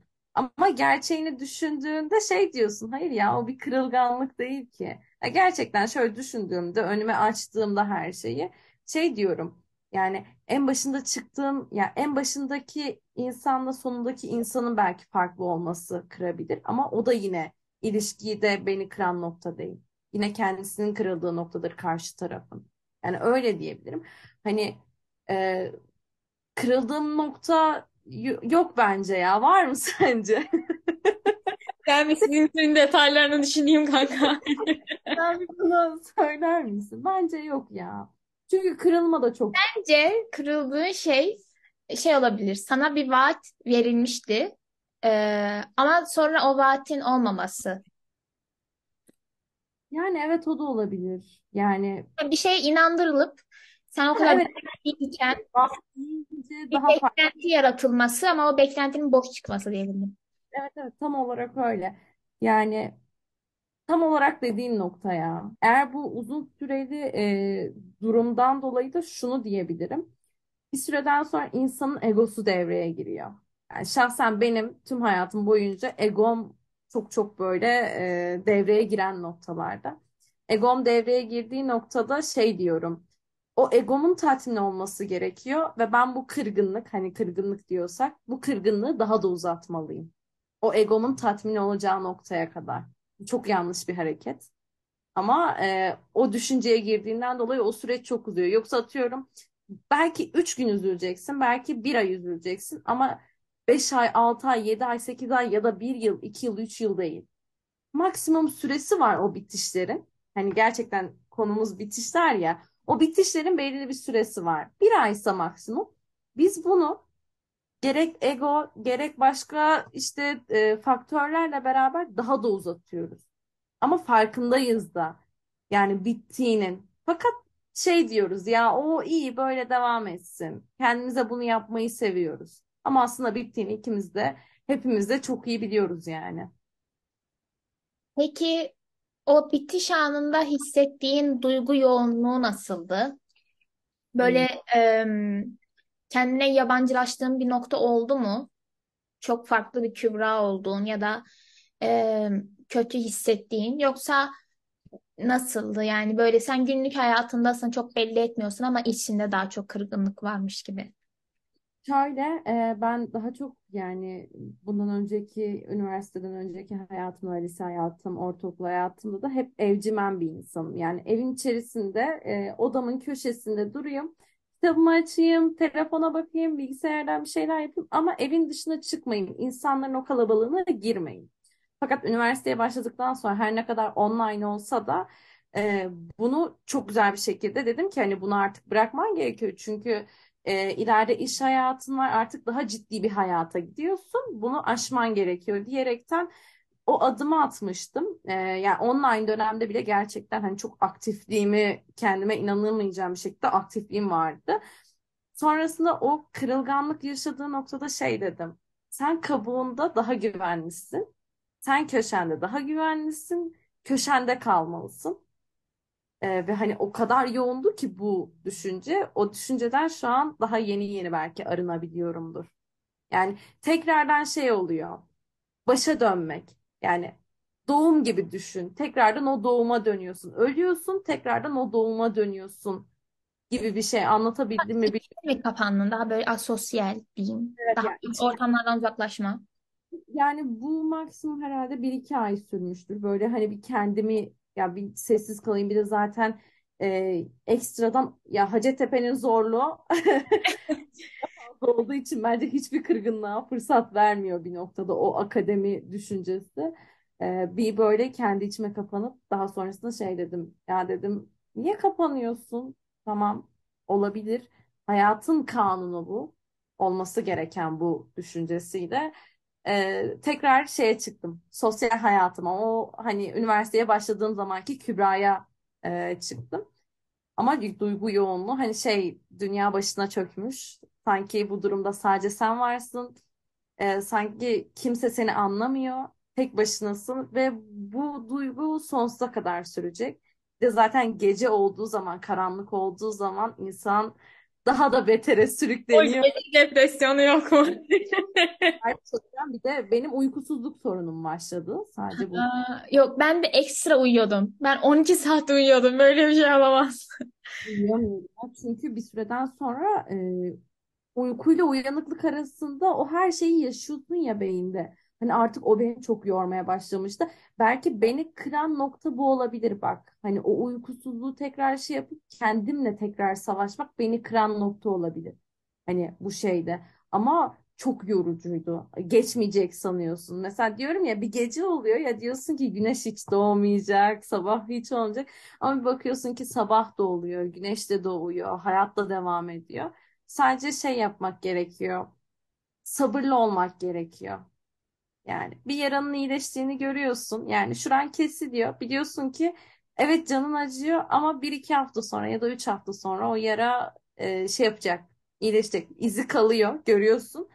Ama gerçeğini düşündüğünde şey diyorsun, hayır ya o bir kırılganlık değil ki. Ya gerçekten şöyle düşündüğümde, önüme açtığımda her şeyi şey diyorum. Yani en başında çıktığım, ya en başındaki insanla sonundaki insanın belki farklı olması kırabilir. Ama o da yine ilişkiyi de beni kıran nokta değil. Yine kendisinin kırıldığı noktadır karşı tarafın. Yani öyle diyebilirim. Hani e, kırıldığım nokta yok bence ya. Var mı sence? Ben bir sizin detaylarını düşüneyim kanka. Sen bir bana söyler misin? Bence yok ya. Çünkü kırılma da çok Bence kırıldığın şey şey olabilir. Sana bir vaat verilmişti. Ee, ama sonra o vaatin olmaması. yani evet o da olabilir. Yani Bir şeye inandırılıp sen o kadar evet değerliyken bahsedince bir daha farklı. beklenti yaratılması ama o beklentinin boş çıkması diyebilirim. Evet evet tam olarak öyle. Yani tam olarak dediğin nokta ya. Eğer bu uzun süreli e, durumdan dolayı da şunu diyebilirim. bir süreden sonra insanın egosu devreye giriyor. Yani şahsen benim tüm hayatım boyunca egom çok çok böyle e, devreye giren noktalarda. Egom devreye girdiği noktada şey diyorum. O egomun tatmin olması gerekiyor ve ben bu kırgınlık hani kırgınlık diyorsak bu kırgınlığı daha da uzatmalıyım. O egomun tatmin olacağı noktaya kadar. Çok yanlış bir hareket. Ama e, o düşünceye girdiğinden dolayı o süreç çok uzuyor. Yoksa atıyorum belki 3 gün üzüleceksin, belki bir ay üzüleceksin ama 5 ay, 6 ay, 7 ay, 8 ay ya da bir yıl, 2 yıl, 3 yıl değil. Maksimum süresi var o bitişlerin. Hani gerçekten konumuz bitişler ya. O bitişlerin belirli bir süresi var. Bir aysa maksimum. Biz bunu gerek ego, gerek başka işte e, faktörlerle beraber daha da uzatıyoruz. Ama farkındayız da yani bittiğinin. Fakat şey diyoruz ya o iyi böyle devam etsin. Kendimize bunu yapmayı seviyoruz. Ama aslında bittiğini ikimiz de hepimiz de çok iyi biliyoruz yani. Peki o bitiş anında hissettiğin duygu yoğunluğu nasıldı? Böyle em, kendine yabancılaştığın bir nokta oldu mu? Çok farklı bir Kübra olduğun ya da em, kötü hissettiğin yoksa nasıldı? Yani böyle sen günlük hayatındasın çok belli etmiyorsun ama içinde daha çok kırgınlık varmış gibi. Şöyle, e, ben daha çok yani bundan önceki üniversiteden önceki hayatımda, lise hayatım, ortaokul hayatımda da hep evcimen bir insanım. Yani evin içerisinde, e, odamın köşesinde durayım, kitabımı açayım, telefona bakayım, bilgisayardan bir şeyler yapayım ama evin dışına çıkmayayım, insanların o kalabalığına girmeyin. Fakat üniversiteye başladıktan sonra her ne kadar online olsa da e, bunu çok güzel bir şekilde dedim ki hani bunu artık bırakman gerekiyor. Çünkü e, ileride iş hayatın var artık daha ciddi bir hayata gidiyorsun. Bunu aşman gerekiyor diyerekten o adımı atmıştım. E, yani online dönemde bile gerçekten hani çok aktifliğimi kendime inanamayacağım bir şekilde aktifliğim vardı. Sonrasında o kırılganlık yaşadığı noktada şey dedim. Sen kabuğunda daha güvenlisin. Sen köşende daha güvenlisin. Köşende kalmalısın. Ee, ve hani o kadar yoğundu ki bu düşünce. O düşünceden şu an daha yeni yeni belki arınabiliyorumdur. Yani tekrardan şey oluyor. Başa dönmek. Yani doğum gibi düşün. Tekrardan o doğuma dönüyorsun. Ölüyorsun, tekrardan o doğuma dönüyorsun gibi bir şey anlatabildim mi bilmiyorum. Mi kapandın? Daha böyle asosyal diyeyim. Evet, Daha yani ortamlardan uzaklaşma. Yani bu maksimum herhalde bir iki ay sürmüştür. Böyle hani bir kendimi ya bir sessiz kalayım bir de zaten e, ekstradan ya Hacettepe'nin zorluğu olduğu için bence hiçbir kırgınlığa fırsat vermiyor bir noktada o akademi düşüncesi. E, bir böyle kendi içime kapanıp daha sonrasında şey dedim ya dedim niye kapanıyorsun? Tamam olabilir. Hayatın kanunu bu. Olması gereken bu düşüncesiyle. Ee, tekrar şeye çıktım. Sosyal hayatıma. O hani üniversiteye başladığım zamanki Kübra'ya e, çıktım. Ama duygu yoğunluğu hani şey dünya başına çökmüş. Sanki bu durumda sadece sen varsın. Ee, sanki kimse seni anlamıyor. Tek başınasın ve bu duygu sonsuza kadar sürecek. Bir de zaten gece olduğu zaman, karanlık olduğu zaman insan daha da betere O sürükleniyor. gece depresyonu yok mu? Gerçekten bir de benim uykusuzluk sorunum başladı. Sadece bu Aa, yok ben de ekstra uyuyordum. Ben 12 saat uyuyordum. Böyle bir şey olamaz. uyuyamıyorum. Çünkü bir süreden sonra e, uykuyla uyanıklık arasında o her şeyi yaşıyorsun ya beyinde. Hani artık o beni çok yormaya başlamıştı. Belki beni kıran nokta bu olabilir bak. Hani o uykusuzluğu tekrar şey yapıp kendimle tekrar savaşmak beni kıran nokta olabilir. Hani bu şeyde. Ama çok yorucuydu. Geçmeyecek sanıyorsun. Mesela diyorum ya bir gece oluyor ya diyorsun ki güneş hiç doğmayacak, sabah hiç olmayacak. Ama bir bakıyorsun ki sabah da oluyor, güneş de doğuyor, hayat da devam ediyor. Sadece şey yapmak gerekiyor. Sabırlı olmak gerekiyor. Yani bir yaranın iyileştiğini görüyorsun. Yani şuran kesiliyor. Biliyorsun ki evet canın acıyor ama bir iki hafta sonra ya da üç hafta sonra o yara e, şey yapacak. iyileşecek. İzi kalıyor. Görüyorsun.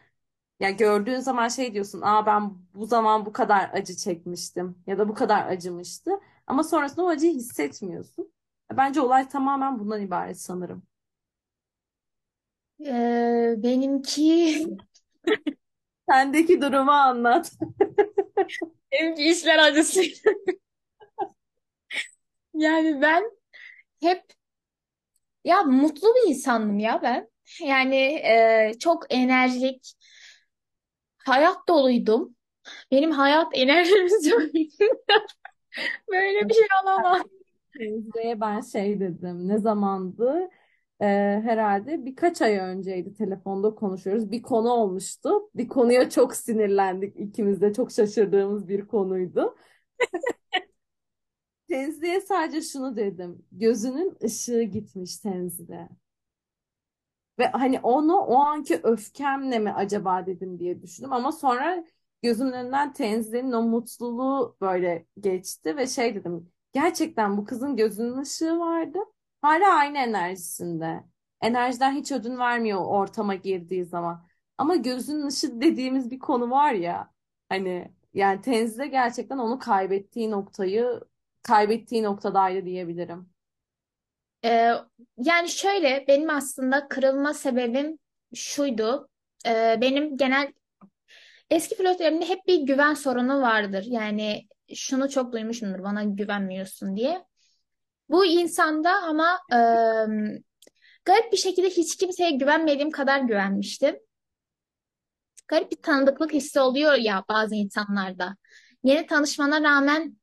Ya gördüğün zaman şey diyorsun. Aa ben bu zaman bu kadar acı çekmiştim. Ya da bu kadar acımıştı. Ama sonrasında o acıyı hissetmiyorsun. Bence olay tamamen bundan ibaret sanırım. Ee, benimki Sendeki durumu anlat. benimki işler acısı. Yani ben hep ya mutlu bir insandım ya ben. Yani e, çok enerjik, hayat doluydum. Benim hayat enerjimiz yok. Böyle bir şey olamaz. Teyzeye ben şey dedim. Ne zamandı? Ee, herhalde birkaç ay önceydi. Telefonda konuşuyoruz. Bir konu olmuştu. Bir konuya çok sinirlendik. İkimiz de çok şaşırdığımız bir konuydu. Tenzi'ye sadece şunu dedim. Gözünün ışığı gitmiş Tenzi'de. Ve hani onu o anki öfkemle mi acaba dedim diye düşündüm. Ama sonra gözümün önünden Tenzi'nin o mutluluğu böyle geçti ve şey dedim. Gerçekten bu kızın gözünün ışığı vardı. Hala aynı enerjisinde. Enerjiden hiç ödün vermiyor ortama girdiği zaman. Ama gözünün ışığı dediğimiz bir konu var ya. Hani yani Tenzi'de gerçekten onu kaybettiği noktayı kaybettiği noktadaydı diyebilirim. Ee, yani şöyle benim aslında kırılma sebebim şuydu. Ee, benim genel eski flörtlerimde hep bir güven sorunu vardır. Yani şunu çok duymuşumdur bana güvenmiyorsun diye. Bu insanda ama e, garip bir şekilde hiç kimseye güvenmediğim kadar güvenmiştim. Garip bir tanıdıklık hissi oluyor ya bazı insanlarda. Yeni tanışmana rağmen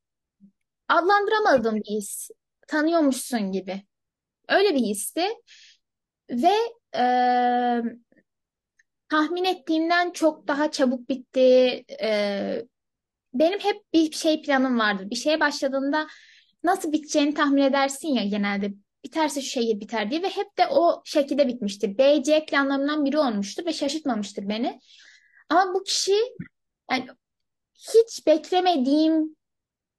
adlandıramadığım bir his. Tanıyormuşsun gibi. Öyle bir histi. Ve e, tahmin ettiğimden çok daha çabuk bitti. E, benim hep bir şey planım vardır. Bir şeye başladığında nasıl biteceğini tahmin edersin ya genelde. Biterse şu şehir biter diye ve hep de o şekilde bitmiştir. B, C planlarımdan biri olmuştur ve şaşırtmamıştır beni. Ama bu kişi yani hiç beklemediğim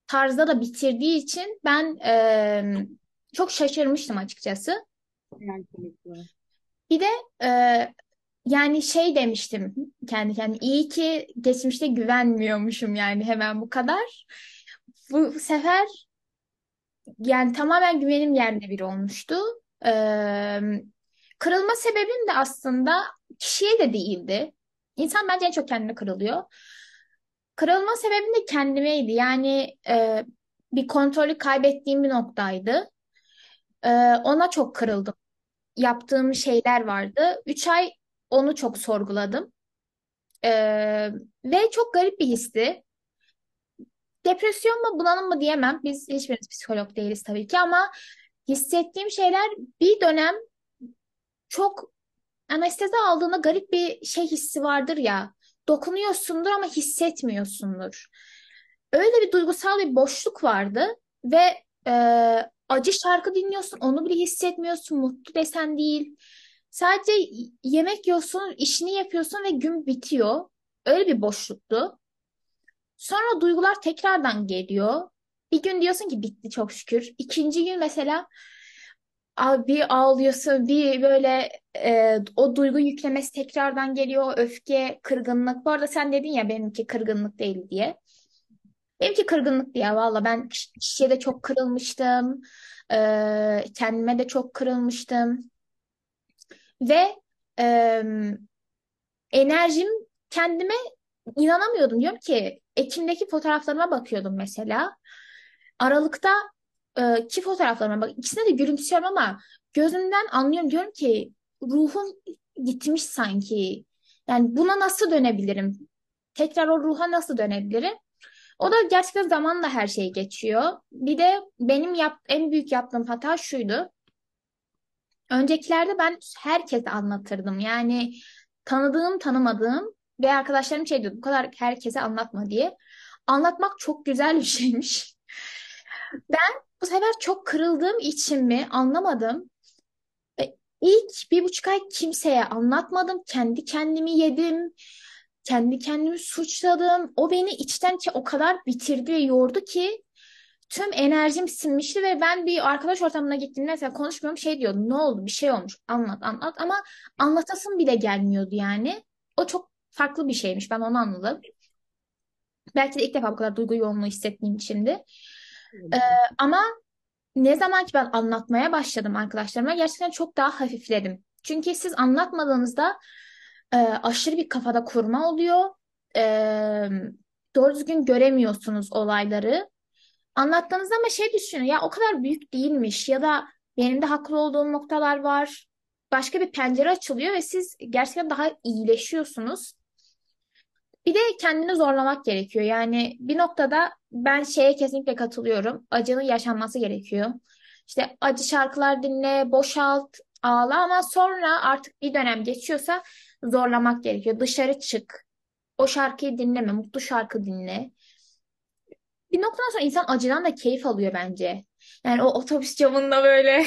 tarzda da bitirdiği için ben e, çok şaşırmıştım açıkçası. Bir de e, yani şey demiştim kendi kendime iyi ki geçmişte güvenmiyormuşum yani hemen bu kadar. Bu sefer yani tamamen güvenim yerinde bir olmuştu. E, kırılma sebebim de aslında kişiye de değildi. İnsan bence en çok kendine kırılıyor. Kırılma sebebim de kendimeydi. Yani e, bir kontrolü kaybettiğim bir noktaydı. E, ona çok kırıldım. Yaptığım şeyler vardı. Üç ay onu çok sorguladım. E, ve çok garip bir histi. Depresyon mu bunalım mı diyemem. Biz hiçbirimiz psikolog değiliz tabii ki ama hissettiğim şeyler bir dönem çok anestezi aldığında garip bir şey hissi vardır ya. Dokunuyorsundur ama hissetmiyorsundur. Öyle bir duygusal bir boşluk vardı ve e, acı şarkı dinliyorsun, onu bile hissetmiyorsun, mutlu desen değil. Sadece yemek yiyorsun, işini yapıyorsun ve gün bitiyor. Öyle bir boşluktu. Sonra duygular tekrardan geliyor. Bir gün diyorsun ki bitti çok şükür. İkinci gün mesela bir ağlıyorsun, bir böyle e, o duygu yüklemesi tekrardan geliyor. Öfke, kırgınlık. Bu arada sen dedin ya benimki kırgınlık değil diye. Benimki kırgınlık diye valla ben kiş- kişiye de çok kırılmıştım. E, kendime de çok kırılmıştım. Ve e, enerjim kendime inanamıyordum. Diyorum ki Ekim'deki fotoğraflarıma bakıyordum mesela. Aralıkta e, ki fotoğraflarıma bak ikisine de gülümsüyorum ama gözümden anlıyorum diyorum ki ruhum gitmiş sanki. Yani buna nasıl dönebilirim? Tekrar o ruha nasıl dönebilirim? O da gerçekten zamanla her şey geçiyor. Bir de benim yap en büyük yaptığım hata şuydu. Öncekilerde ben herkese anlatırdım. Yani tanıdığım tanımadığım ve arkadaşlarım şey diyordu bu kadar herkese anlatma diye. Anlatmak çok güzel bir şeymiş. Ben bu sefer çok kırıldığım için mi anlamadım. E, İlk bir buçuk ay kimseye anlatmadım. Kendi kendimi yedim. Kendi kendimi suçladım. O beni içten içe o kadar bitirdi ve yordu ki tüm enerjim sinmişti ve ben bir arkadaş ortamına gittiğimde mesela konuşmuyorum şey diyordum. Ne oldu? Bir şey olmuş. Anlat anlat ama anlatasım bile gelmiyordu yani. O çok farklı bir şeymiş. Ben onu anladım. Belki de ilk defa bu kadar duygu yoğunluğu hissettiğim içindi. Ee, ama ne zaman ki ben anlatmaya başladım arkadaşlarıma gerçekten çok daha hafifledim. Çünkü siz anlatmadığınızda e, aşırı bir kafada kurma oluyor. E, doğru düzgün göremiyorsunuz olayları. Anlattığınızda ama şey düşünün ya o kadar büyük değilmiş ya da benim de haklı olduğum noktalar var. Başka bir pencere açılıyor ve siz gerçekten daha iyileşiyorsunuz. Bir de kendini zorlamak gerekiyor. Yani bir noktada ben şeye kesinlikle katılıyorum. Acının yaşanması gerekiyor. İşte acı şarkılar dinle, boşalt, ağla ama sonra artık bir dönem geçiyorsa zorlamak gerekiyor. Dışarı çık. O şarkıyı dinleme, mutlu şarkı dinle. Bir noktadan sonra insan acıdan da keyif alıyor bence. Yani o otobüs camında böyle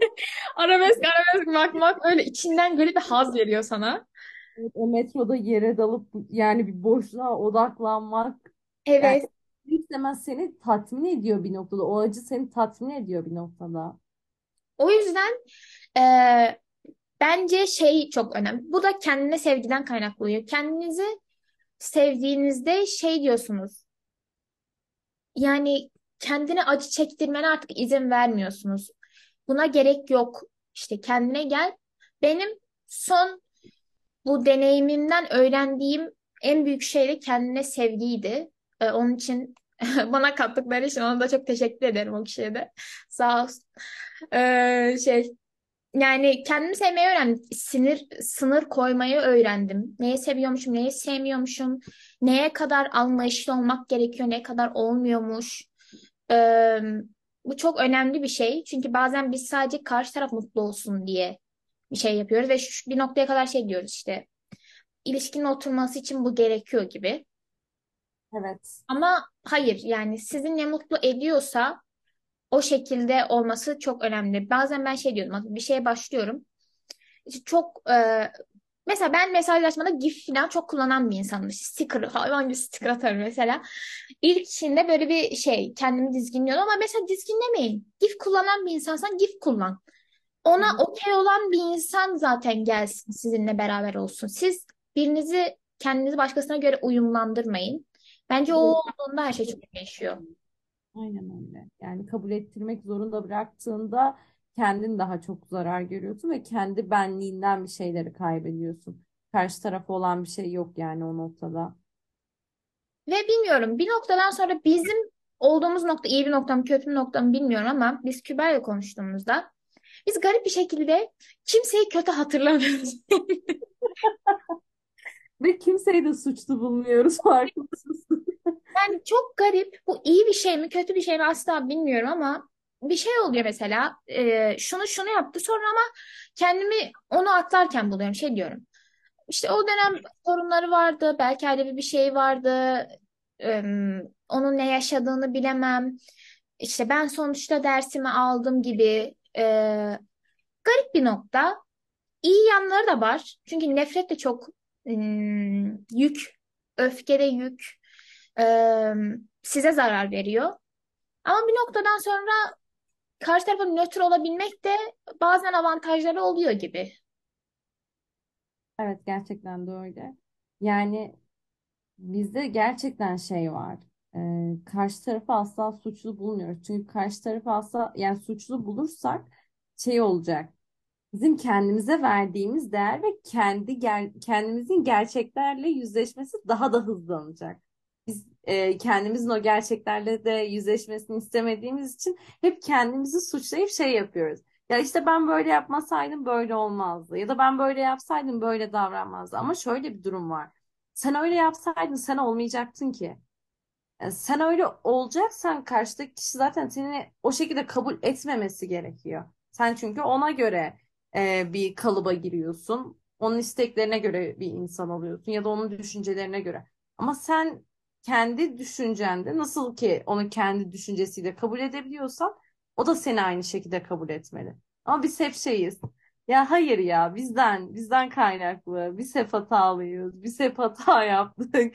arabesk arabesk bakmak öyle içinden garip bir haz veriyor sana. Evet, o metroda yere dalıp yani bir boşluğa odaklanmak yani Evet. istemez seni tatmin ediyor bir noktada. O acı seni tatmin ediyor bir noktada. O yüzden e, bence şey çok önemli. Bu da kendine sevgiden kaynaklanıyor. Kendinizi sevdiğinizde şey diyorsunuz. Yani kendine acı çektirmene artık izin vermiyorsunuz. Buna gerek yok. İşte kendine gel. Benim son bu deneyimimden öğrendiğim en büyük şey de kendine sevgiydi. Ee, onun için bana kattıkları için ona da çok teşekkür ederim o kişiye de. Sağ olsun. Ee, şey yani kendimi sevmeyi öğrendim. Sinir, sınır koymayı öğrendim. Neyi seviyormuşum, neyi sevmiyormuşum, neye kadar anlayışlı olmak gerekiyor, ne kadar olmuyormuş. Ee, bu çok önemli bir şey. Çünkü bazen biz sadece karşı taraf mutlu olsun diye şey yapıyoruz ve şu, bir noktaya kadar şey diyoruz işte. İlişkinin oturması için bu gerekiyor gibi. Evet. Ama hayır yani sizi ne mutlu ediyorsa o şekilde olması çok önemli. Bazen ben şey diyordum bir şeye başlıyorum. İşte çok e, mesela ben mesajlaşmada GIF falan çok kullanan bir insanım. Sticker hayvan gibi sticker atarım mesela. İlk içinde böyle bir şey kendimi dizginliyordum ama mesela dizginlemeyin. GIF kullanan bir insansan GIF kullan. Ona okey olan bir insan zaten gelsin sizinle beraber olsun. Siz birinizi kendinizi başkasına göre uyumlandırmayın. Bence o olduğunda her şey çok değişiyor. Aynen öyle. Yani kabul ettirmek zorunda bıraktığında kendin daha çok zarar görüyorsun ve kendi benliğinden bir şeyleri kaybediyorsun. Karşı tarafa olan bir şey yok yani o noktada. Ve bilmiyorum bir noktadan sonra bizim olduğumuz nokta iyi bir nokta mı kötü bir nokta mı bilmiyorum ama biz Kübra'yla konuştuğumuzda biz garip bir şekilde kimseyi kötü hatırlamıyoruz. Ve kimseyi de suçlu bulmuyoruz farkındasınız. Yani çok garip bu iyi bir şey mi kötü bir şey mi asla bilmiyorum ama bir şey oluyor mesela e, şunu şunu yaptı sonra ama kendimi onu atlarken buluyorum şey diyorum. İşte o dönem sorunları vardı belki aile bir şey vardı Ee, onun ne yaşadığını bilemem. İşte ben sonuçta dersimi aldım gibi e, garip bir nokta. İyi yanları da var. Çünkü nefret de çok ım, yük, öfke de yük, ım, size zarar veriyor. Ama bir noktadan sonra karşı tarafa nötr olabilmek de bazen avantajları oluyor gibi. Evet gerçekten de öyle. Yani bizde gerçekten şey var. Karşı tarafı asla suçlu bulmuyoruz. Çünkü karşı tarafı asla yani suçlu bulursak şey olacak. Bizim kendimize verdiğimiz değer ve kendi ger- kendimizin gerçeklerle yüzleşmesi daha da hızlanacak. Biz e, kendimizin o gerçeklerle de yüzleşmesini istemediğimiz için hep kendimizi suçlayıp şey yapıyoruz. Ya işte ben böyle yapmasaydım böyle olmazdı. Ya da ben böyle yapsaydım böyle davranmazdı. Ama şöyle bir durum var. Sen öyle yapsaydın sen olmayacaktın ki. Yani sen öyle olacaksan karşıdaki kişi zaten seni o şekilde kabul etmemesi gerekiyor. Sen çünkü ona göre e, bir kalıba giriyorsun. Onun isteklerine göre bir insan oluyorsun ya da onun düşüncelerine göre. Ama sen kendi düşüncende nasıl ki onu kendi düşüncesiyle kabul edebiliyorsan o da seni aynı şekilde kabul etmeli. Ama biz hep şeyiz. Ya hayır ya bizden bizden kaynaklı. Biz hep hatalıyız. Biz hep hata yaptık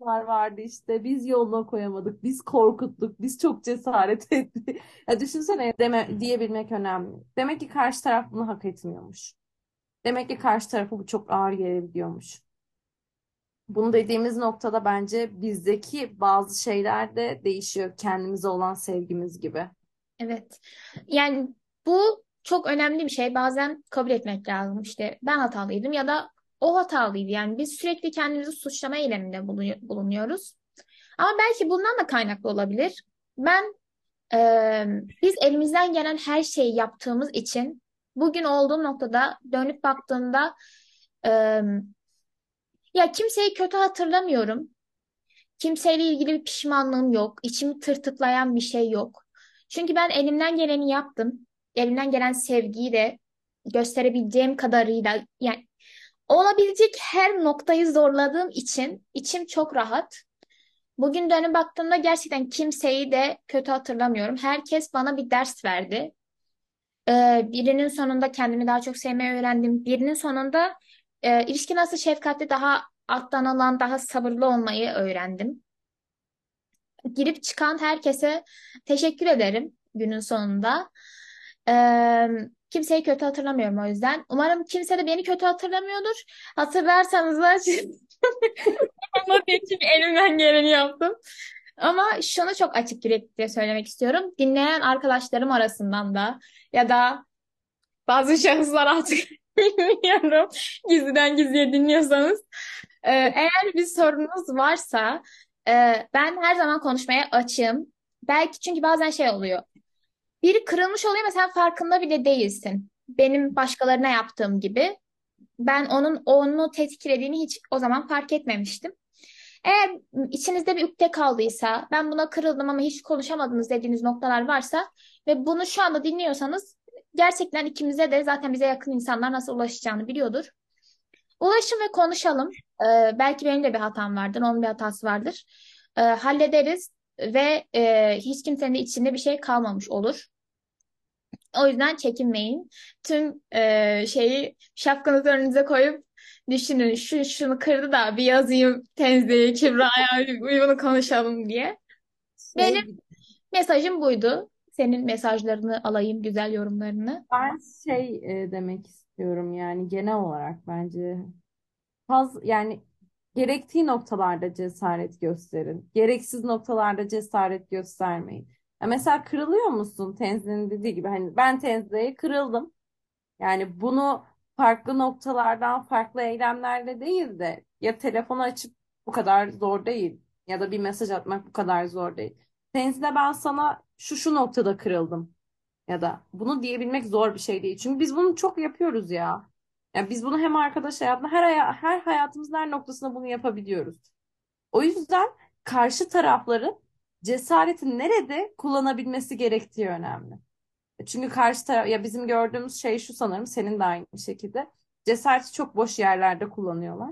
var vardı işte. Biz yoluna koyamadık. Biz korkuttuk. Biz çok cesaret ettik. Ya düşünsene deme, diyebilmek önemli. Demek ki karşı taraf bunu hak etmiyormuş. Demek ki karşı tarafı bu çok ağır gelebiliyormuş. Bunu dediğimiz noktada bence bizdeki bazı şeyler de değişiyor. Kendimize olan sevgimiz gibi. Evet. Yani bu çok önemli bir şey. Bazen kabul etmek lazım. İşte ben hatalıydım ya da o hatalıydı. Yani biz sürekli kendimizi suçlama eyleminde bulunuyor- bulunuyoruz. Ama belki bundan da kaynaklı olabilir. Ben e, biz elimizden gelen her şeyi yaptığımız için bugün olduğum noktada dönüp baktığımda e, ya kimseyi kötü hatırlamıyorum. Kimseyle ilgili bir pişmanlığım yok. İçimi tırtıklayan bir şey yok. Çünkü ben elimden geleni yaptım. Elimden gelen sevgiyi de gösterebileceğim kadarıyla yani olabilecek her noktayı zorladığım için içim çok rahat. Bugün dönüp baktığımda gerçekten kimseyi de kötü hatırlamıyorum. Herkes bana bir ders verdi. Ee, birinin sonunda kendimi daha çok sevmeyi öğrendim. Birinin sonunda e, ilişki nasıl şefkatli, daha alttan alan, daha sabırlı olmayı öğrendim. girip çıkan herkese teşekkür ederim günün sonunda. Ee, kimseyi kötü hatırlamıyorum o yüzden. Umarım kimse de beni kötü hatırlamıyordur. Hatırlarsanız da anlatayım çünkü elimden geleni yaptım. Ama şunu çok açık yürekli söylemek istiyorum. Dinleyen arkadaşlarım arasından da ya da bazı şahıslar artık bilmiyorum gizliden gizliye dinliyorsanız. Ee, eğer bir sorunuz varsa e, ben her zaman konuşmaya açığım. Belki çünkü bazen şey oluyor. Biri kırılmış oluyor ve sen farkında bile değilsin. Benim başkalarına yaptığım gibi. Ben onun onu tetiklediğini hiç o zaman fark etmemiştim. Eğer içinizde bir ukde kaldıysa, ben buna kırıldım ama hiç konuşamadınız dediğiniz noktalar varsa ve bunu şu anda dinliyorsanız gerçekten ikimize de zaten bize yakın insanlar nasıl ulaşacağını biliyordur. Ulaşın ve konuşalım. Ee, belki benim de bir hatam vardır, onun bir hatası vardır. Ee, hallederiz ve e, hiç kimsenin de içinde bir şey kalmamış olur. O yüzden çekinmeyin. Tüm e, şeyi şapkanızı önünüze koyup düşünün. Şu şunu kırdı da bir yazayım Tenzi'ye, Kübra'ya bunu konuşalım diye. Benim mesajım buydu. Senin mesajlarını alayım, güzel yorumlarını. ben şey e, demek istiyorum yani genel olarak bence faz yani gerektiği noktalarda cesaret gösterin. Gereksiz noktalarda cesaret göstermeyin. Ya mesela kırılıyor musun Tenzi'nin dediği gibi hani ben Tenzi'ye kırıldım. Yani bunu farklı noktalardan, farklı eylemlerle değil de ya telefonu açıp bu kadar zor değil ya da bir mesaj atmak bu kadar zor değil. Tenzile ben sana şu şu noktada kırıldım ya da bunu diyebilmek zor bir şey değil. Çünkü biz bunu çok yapıyoruz ya. Ya biz bunu hem arkadaş hayatında her haya- her hayatımızın her noktasında bunu yapabiliyoruz. O yüzden karşı tarafların cesareti nerede kullanabilmesi gerektiği önemli. Çünkü karşı taraf ya bizim gördüğümüz şey şu sanırım senin de aynı şekilde. Cesareti çok boş yerlerde kullanıyorlar.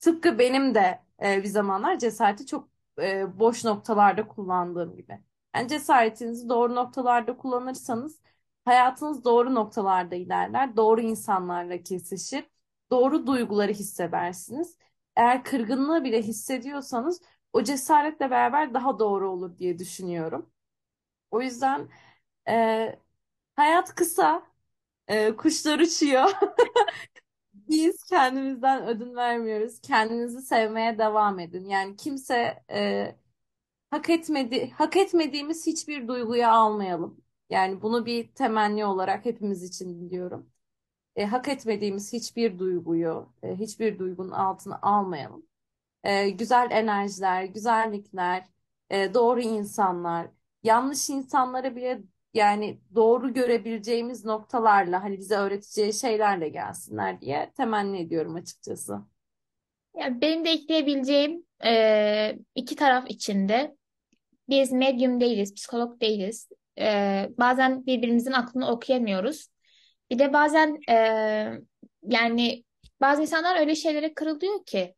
Tıpkı benim de e, bir zamanlar cesareti çok e, boş noktalarda kullandığım gibi. Yani cesaretinizi doğru noktalarda kullanırsanız hayatınız doğru noktalarda ilerler. Doğru insanlarla kesişir. Doğru duyguları hissedersiniz. Eğer kırgınlığı bile hissediyorsanız o cesaretle beraber daha doğru olur diye düşünüyorum. O yüzden e, hayat kısa, e, kuşlar uçuyor. Biz kendimizden ödün vermiyoruz. Kendinizi sevmeye devam edin. Yani kimse e, hak etmedi, hak etmediğimiz hiçbir duyguyu almayalım. Yani bunu bir temenni olarak hepimiz için diliyorum. E, hak etmediğimiz hiçbir duyguyu, e, hiçbir duygunun altına almayalım. E, güzel enerjiler, güzellikler, e, doğru insanlar, yanlış insanlara bile yani doğru görebileceğimiz noktalarla hani bize öğreteceği şeylerle gelsinler diye temenni ediyorum açıkçası. Ya benim de ekleyebileceğim e, iki taraf içinde. Biz medyum değiliz, psikolog değiliz. E, bazen birbirimizin aklını okuyamıyoruz. Bir de bazen e, yani bazı insanlar öyle şeylere kırılıyor ki.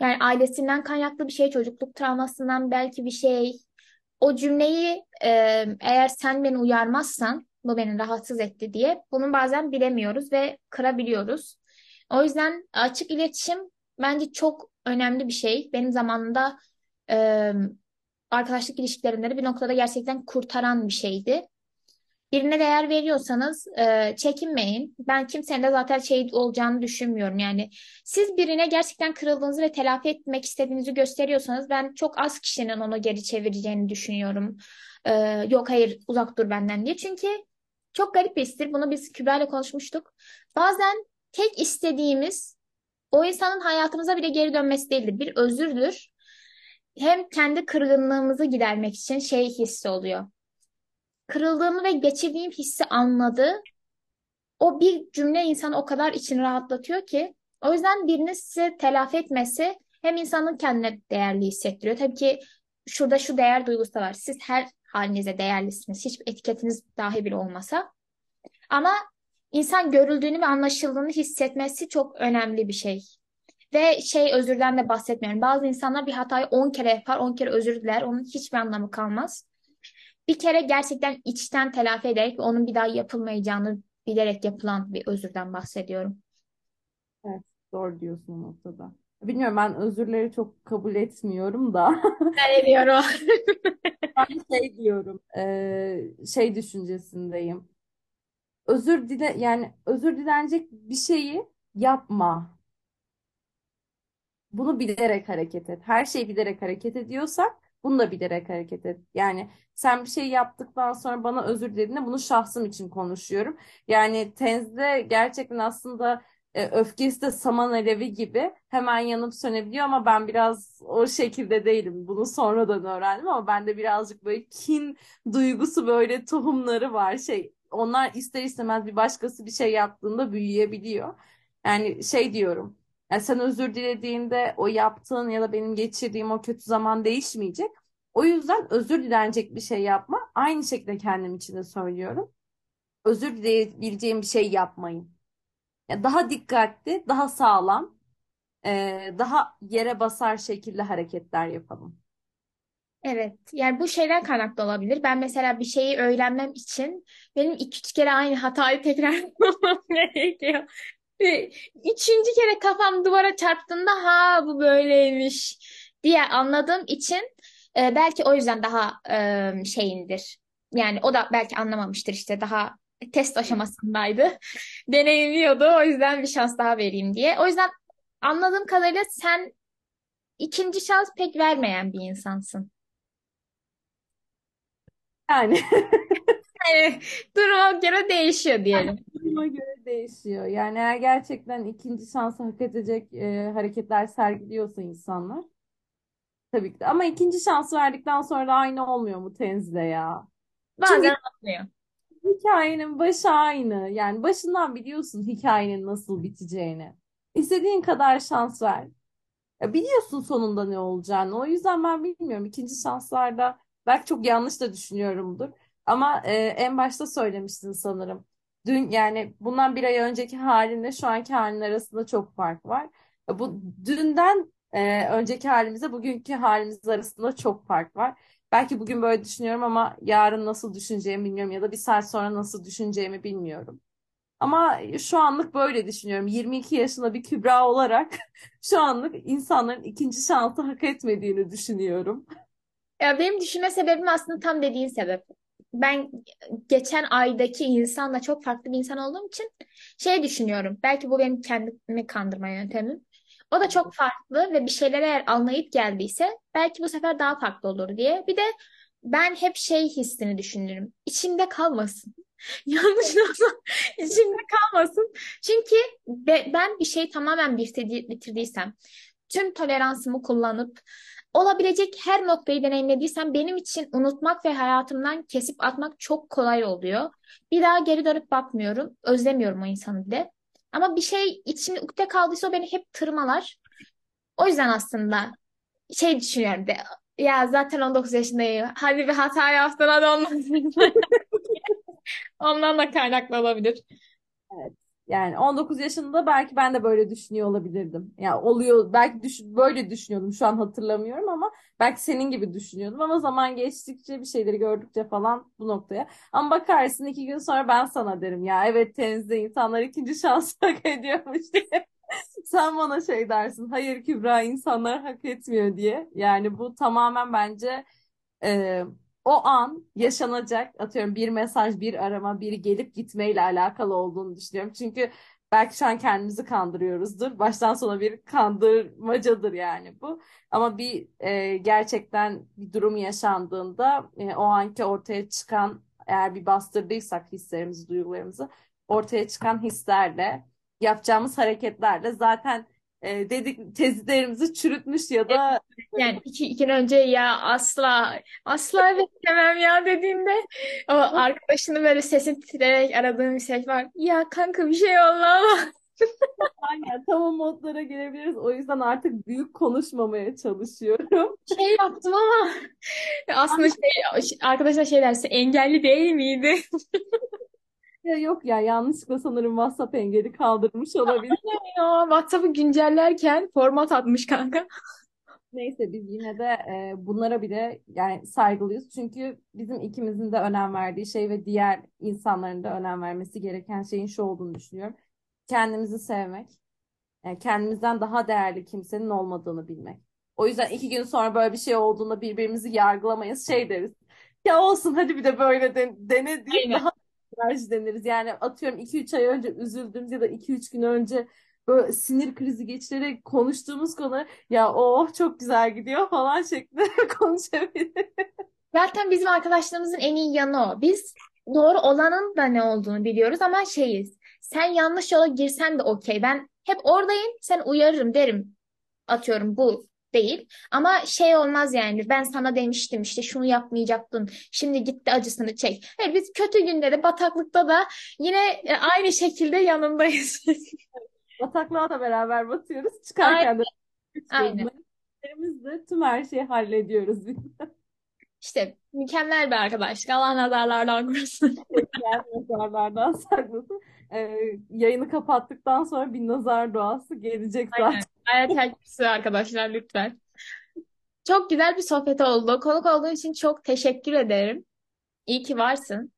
Yani ailesinden kaynaklı bir şey, çocukluk travmasından belki bir şey. O cümleyi e, eğer sen beni uyarmazsan bu beni rahatsız etti diye bunu bazen bilemiyoruz ve kırabiliyoruz. O yüzden açık iletişim bence çok önemli bir şey. Benim zamanında e, arkadaşlık ilişkilerimde de bir noktada gerçekten kurtaran bir şeydi. Birine değer veriyorsanız e, çekinmeyin. Ben kimsenin de zaten şey olacağını düşünmüyorum. Yani siz birine gerçekten kırıldığınızı ve telafi etmek istediğinizi gösteriyorsanız ben çok az kişinin onu geri çevireceğini düşünüyorum. E, yok hayır uzak dur benden diye. Çünkü çok garip bir histir. Bunu biz Kübra konuşmuştuk. Bazen tek istediğimiz o insanın hayatımıza bile geri dönmesi değildir. Bir özürdür. Hem kendi kırgınlığımızı gidermek için şey hissi oluyor kırıldığımı ve geçirdiğim hissi anladı. O bir cümle insanı o kadar içini rahatlatıyor ki. O yüzden birinin size telafi etmesi hem insanın kendine değerli hissettiriyor. Tabii ki şurada şu değer duygusu da var. Siz her halinize değerlisiniz. Hiçbir etiketiniz dahi bile olmasa. Ama insan görüldüğünü ve anlaşıldığını hissetmesi çok önemli bir şey. Ve şey özürden de bahsetmiyorum. Bazı insanlar bir hatayı 10 kere yapar, 10 kere özür diler. Onun hiçbir anlamı kalmaz. Bir kere gerçekten içten telafi ederek ve onun bir daha yapılmayacağını bilerek yapılan bir özürden bahsediyorum. Evet, doğru diyorsun o noktada. Bilmiyorum ben özürleri çok kabul etmiyorum da. Ben ediyorum. Ben şey diyorum, e, şey düşüncesindeyim. Özür dile yani özür dilenecek bir şeyi yapma. Bunu bilerek hareket et. Her şeyi bilerek hareket ediyorsak Bunu da bilerek hareket et. Yani sen bir şey yaptıktan sonra bana özür dilediğinde bunu şahsım için konuşuyorum. Yani tenzde gerçekten aslında e, öfkesi de saman alevi gibi hemen yanıp sönebiliyor ama ben biraz o şekilde değilim. Bunu sonradan öğrendim ama bende birazcık böyle kin duygusu böyle tohumları var. Şey onlar ister istemez bir başkası bir şey yaptığında büyüyebiliyor. Yani şey diyorum. Yani sen özür dilediğinde o yaptığın ya da benim geçirdiğim o kötü zaman değişmeyecek. O yüzden özür dilenecek bir şey yapma. Aynı şekilde kendim için de söylüyorum. Özür dileyebileceğim bir şey yapmayın. Ya daha dikkatli, daha sağlam, e, daha yere basar şekilde hareketler yapalım. Evet, yani bu şeyden kaynaklı olabilir. Ben mesela bir şeyi öğrenmem için benim iki üç kere aynı hatayı tekrar yapmam gerekiyor. Üçüncü kere kafam duvara çarptığında ha bu böyleymiş diye anladığım için e, belki o yüzden daha e, şeyindir. Yani o da belki anlamamıştır işte daha test aşamasındaydı. Deneyimliyordu o yüzden bir şans daha vereyim diye. O yüzden anladığım kadarıyla sen ikinci şans pek vermeyen bir insansın. Yani Yani duruma göre değişiyor diyelim. Duruma göre değişiyor. Yani eğer gerçekten ikinci şansı hak edecek e, hareketler sergiliyorsa insanlar tabii ki de. Ama ikinci şans verdikten sonra da aynı olmuyor mu Tenzile ya? Çünkü Bazen olmuyor. hikayenin başı aynı. Yani başından biliyorsun hikayenin nasıl biteceğini. İstediğin kadar şans ver. Ya biliyorsun sonunda ne olacağını. O yüzden ben bilmiyorum. İkinci şanslarda belki çok yanlış da düşünüyorumdur. Ama e, en başta söylemiştin sanırım. Dün yani bundan bir ay önceki halinle şu anki halin arasında çok fark var. E, Bu dünden e, önceki halimize bugünkü halimiz arasında çok fark var. Belki bugün böyle düşünüyorum ama yarın nasıl düşüneceğimi bilmiyorum ya da bir saat sonra nasıl düşüneceğimi bilmiyorum. Ama şu anlık böyle düşünüyorum. 22 yaşında bir Kübra olarak şu anlık insanların ikinci şansı hak etmediğini düşünüyorum. Ya benim düşünme sebebim aslında tam dediğin sebep. Ben geçen aydaki insanla çok farklı bir insan olduğum için şey düşünüyorum. Belki bu benim kendimi kandırma yöntemim. O da çok farklı ve bir şeylere eğer anlayıp geldiyse belki bu sefer daha farklı olur diye. Bir de ben hep şey hissini düşünürüm. İçimde kalmasın. Yanlış olsa içimde kalmasın. Çünkü be- ben bir şey tamamen bitirdi- bitirdiysem, tüm toleransımı kullanıp olabilecek her noktayı deneyimlediysem benim için unutmak ve hayatımdan kesip atmak çok kolay oluyor. Bir daha geri dönüp bakmıyorum. Özlemiyorum o insanı bile. Ama bir şey içimde ukde kaldıysa o beni hep tırmalar. O yüzden aslında şey düşünüyorum de ya zaten 19 yaşındayım. Hadi bir hata yaptın hadi olmaz. Ondan da kaynaklı olabilir. Evet. Yani 19 yaşında belki ben de böyle düşünüyor olabilirdim. Ya oluyor belki düş böyle düşünüyordum şu an hatırlamıyorum ama belki senin gibi düşünüyordum ama zaman geçtikçe bir şeyleri gördükçe falan bu noktaya. Ama bakarsın iki gün sonra ben sana derim ya evet tenizde insanlar ikinci şans hak ediyormuş diye. Sen bana şey dersin hayır Kübra insanlar hak etmiyor diye. Yani bu tamamen bence e, o an yaşanacak atıyorum bir mesaj, bir arama, biri gelip gitmeyle alakalı olduğunu düşünüyorum. Çünkü belki şu an kendimizi kandırıyoruzdur. Baştan sona bir kandırmacadır yani bu. Ama bir e, gerçekten bir durum yaşandığında e, o anki ortaya çıkan eğer bir bastırdıysak hislerimizi, duygularımızı ortaya çıkan hislerle yapacağımız hareketlerle zaten e, dedik tezlerimizi çürütmüş ya da Yani iki, iki gün önce ya asla asla evet demem ya dediğinde o arkadaşını böyle sesin titreyerek aradığım bir şey var. Ya kanka bir şey oldu ama Aynen tam o modlara gelebiliriz. O yüzden artık büyük konuşmamaya çalışıyorum. şey yaptım ama aslında şey, arkadaşlar şey derse engelli değil miydi? Ya yok ya yanlışlıkla sanırım WhatsApp engeli kaldırmış olabilir. Ya WhatsApp'ı güncellerken format atmış kanka. Neyse biz yine de e, bunlara bile yani saygılıyız. Çünkü bizim ikimizin de önem verdiği şey ve diğer insanların da önem vermesi gereken şeyin şu olduğunu düşünüyorum. Kendimizi sevmek, yani kendimizden daha değerli kimsenin olmadığını bilmek. O yüzden iki gün sonra böyle bir şey olduğunda birbirimizi yargılamayız, şey deriz. Ya olsun hadi bir de böyle de, dene Aynen. daha enerji deniriz. Yani atıyorum iki üç ay önce üzüldüğümüz ya da iki üç gün önce böyle sinir krizi geçirerek konuştuğumuz konu ya oh çok güzel gidiyor falan şeklinde konuşabiliriz. Zaten bizim arkadaşlarımızın en iyi yanı o. Biz doğru olanın da ne olduğunu biliyoruz ama şeyiz. Sen yanlış yola girsen de okey. Ben hep oradayım, sen uyarırım derim. Atıyorum bu değil. Ama şey olmaz yani. Ben sana demiştim işte şunu yapmayacaktın. Şimdi gitti acısını çek. Hayır, biz kötü günde de bataklıkta da yine e, aynı şekilde yanındayız. Bataklığa da beraber batıyoruz. Aynen, Çıkarken de aynen. Menülerimizle tüm her şeyi hallediyoruz. İşte mükemmel bir arkadaşlık. Allah nazarlardan korusun. Yani nazarlardan saklasın. Ee, yayını kapattıktan sonra bir nazar duası gelecek Aynen. zaten. Hayal kürsü arkadaşlar lütfen. Çok güzel bir sohbet oldu. Konuk olduğun için çok teşekkür ederim. İyi ki varsın.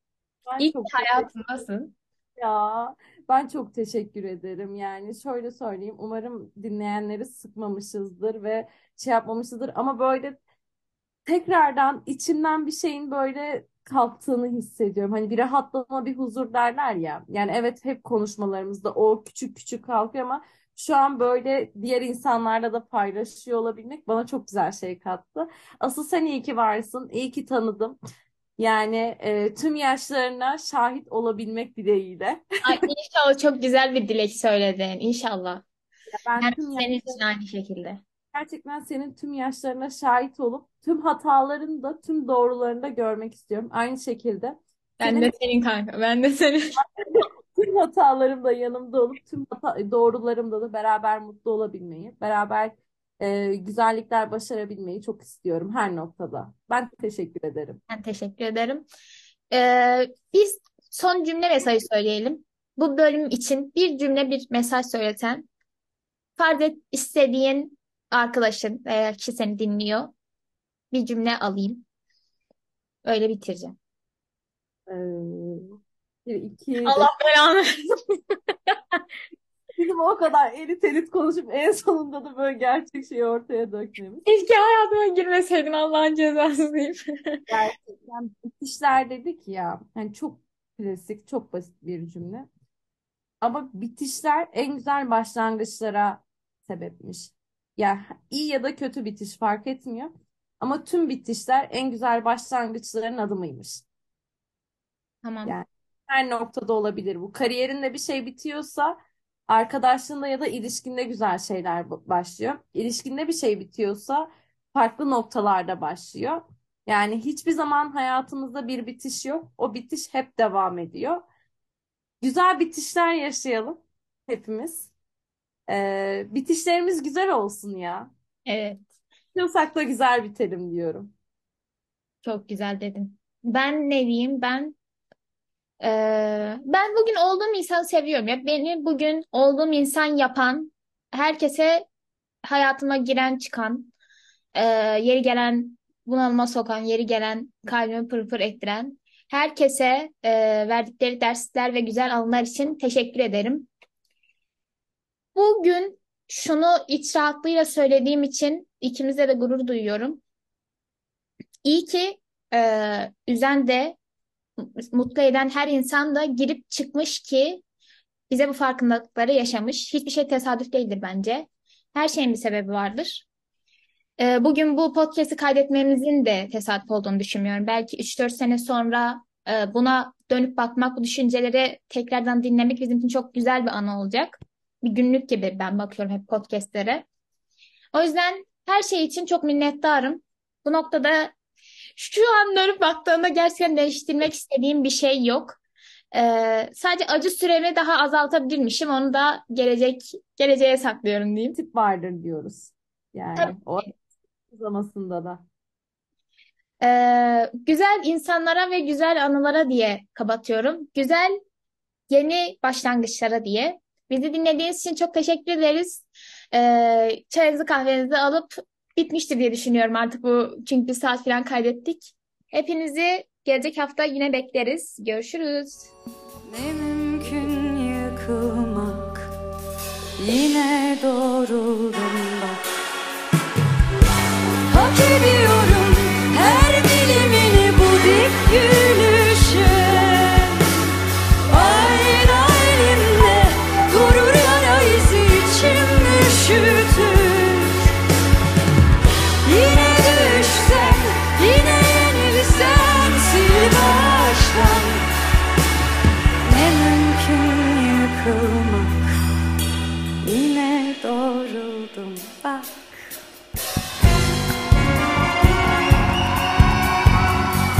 Ben İyi ki çok hayatımdasın. ya. Ben çok teşekkür ederim. Yani şöyle söyleyeyim. Umarım dinleyenleri sıkmamışızdır ve şey yapmamışızdır. Ama böyle tekrardan içimden bir şeyin böyle kalktığını hissediyorum. Hani bir rahatlama, bir huzur derler ya. Yani evet hep konuşmalarımızda o küçük küçük kalkıyor ama şu an böyle diğer insanlarla da paylaşıyor olabilmek bana çok güzel şey kattı. Asıl sen iyi ki varsın, iyi ki tanıdım. Yani e, tüm yaşlarına şahit olabilmek dileğiyle. Ay, inşallah çok güzel bir dilek söyledin. İnşallah. Ben Ben tüm senin için yaşlarına aynı şekilde. Gerçekten senin tüm yaşlarına şahit olup tüm hatalarını da tüm doğrularını da görmek istiyorum. Aynı şekilde Ben de senin senin kanka. Ben de senin. tüm hatalarımda yanımda olup tüm hata, doğrularımda da beraber mutlu olabilmeyi, beraber e, güzellikler başarabilmeyi çok istiyorum her noktada. Ben teşekkür ederim. Ben teşekkür ederim. Ee, biz son cümle mesajı söyleyelim. Bu bölüm için bir cümle bir mesaj söyleten. Farz et istediğin arkadaşın veya kişi seni dinliyor. Bir cümle alayım. Öyle bitireceğim. Ee, bir, iki, Allah belanı versin. bizim o kadar elit elit konuşup en sonunda da böyle gerçek şeyi ortaya dökmemiz. Keşke hayatıma girmeseydin Allah'ın cezası deyip. Gerçekten bitişler dedik ya. Yani çok klasik, çok basit bir cümle. Ama bitişler en güzel başlangıçlara sebepmiş. Ya iyi ya da kötü bitiş fark etmiyor. Ama tüm bitişler en güzel başlangıçların adımıymış. Tamam. Yani her noktada olabilir bu. Kariyerinde bir şey bitiyorsa arkadaşlığında ya da ilişkinde güzel şeyler başlıyor. İlişkinde bir şey bitiyorsa farklı noktalarda başlıyor. Yani hiçbir zaman hayatımızda bir bitiş yok. O bitiş hep devam ediyor. Güzel bitişler yaşayalım hepimiz. Ee, bitişlerimiz güzel olsun ya. Evet. Bitiyorsak da güzel bitelim diyorum. Çok güzel dedin. Ben ne diyeyim? Ben eee, ben bugün olduğum insanı seviyorum. Ya beni bugün olduğum insan yapan, herkese hayatıma giren çıkan, eee, yeri gelen bunalıma sokan, yeri gelen kalbimi pırpır ettiren, herkese eee, verdikleri dersler ve güzel anılar için teşekkür ederim. Bugün şunu iç rahatlığıyla söylediğim için ikimize de gurur duyuyorum. İyi ki eee üzen de mutlu eden her insan da girip çıkmış ki bize bu farkındalıkları yaşamış. Hiçbir şey tesadüf değildir bence. Her şeyin bir sebebi vardır. Ee, bugün bu podcast'i kaydetmemizin de tesadüf olduğunu düşünmüyorum. Belki 3-4 sene sonra e, buna dönüp bakmak, bu düşünceleri tekrardan dinlemek bizim için çok güzel bir anı olacak. Bir günlük gibi ben bakıyorum hep podcast'lere. O yüzden her şey için çok minnettarım. Bu noktada şu an dönüp baktığımda gerçekten değiştirmek istediğim bir şey yok. Ee, sadece acı süremi daha azaltabilirmişim. Onu da gelecek geleceğe saklıyorum diyeyim. Tip vardır diyoruz. Yani Tabii. o uzamasında da. Ee, güzel insanlara ve güzel anılara diye kapatıyorum. Güzel yeni başlangıçlara diye. Bizi dinlediğiniz için çok teşekkür ederiz. Ee, çayınızı kahvenizi alıp bitmiştir diye düşünüyorum artık bu. Çünkü bir saat falan kaydettik. Hepinizi gelecek hafta yine bekleriz. Görüşürüz. Ne mümkün yıkılmak Yine doğruldum bak Hak ediyorum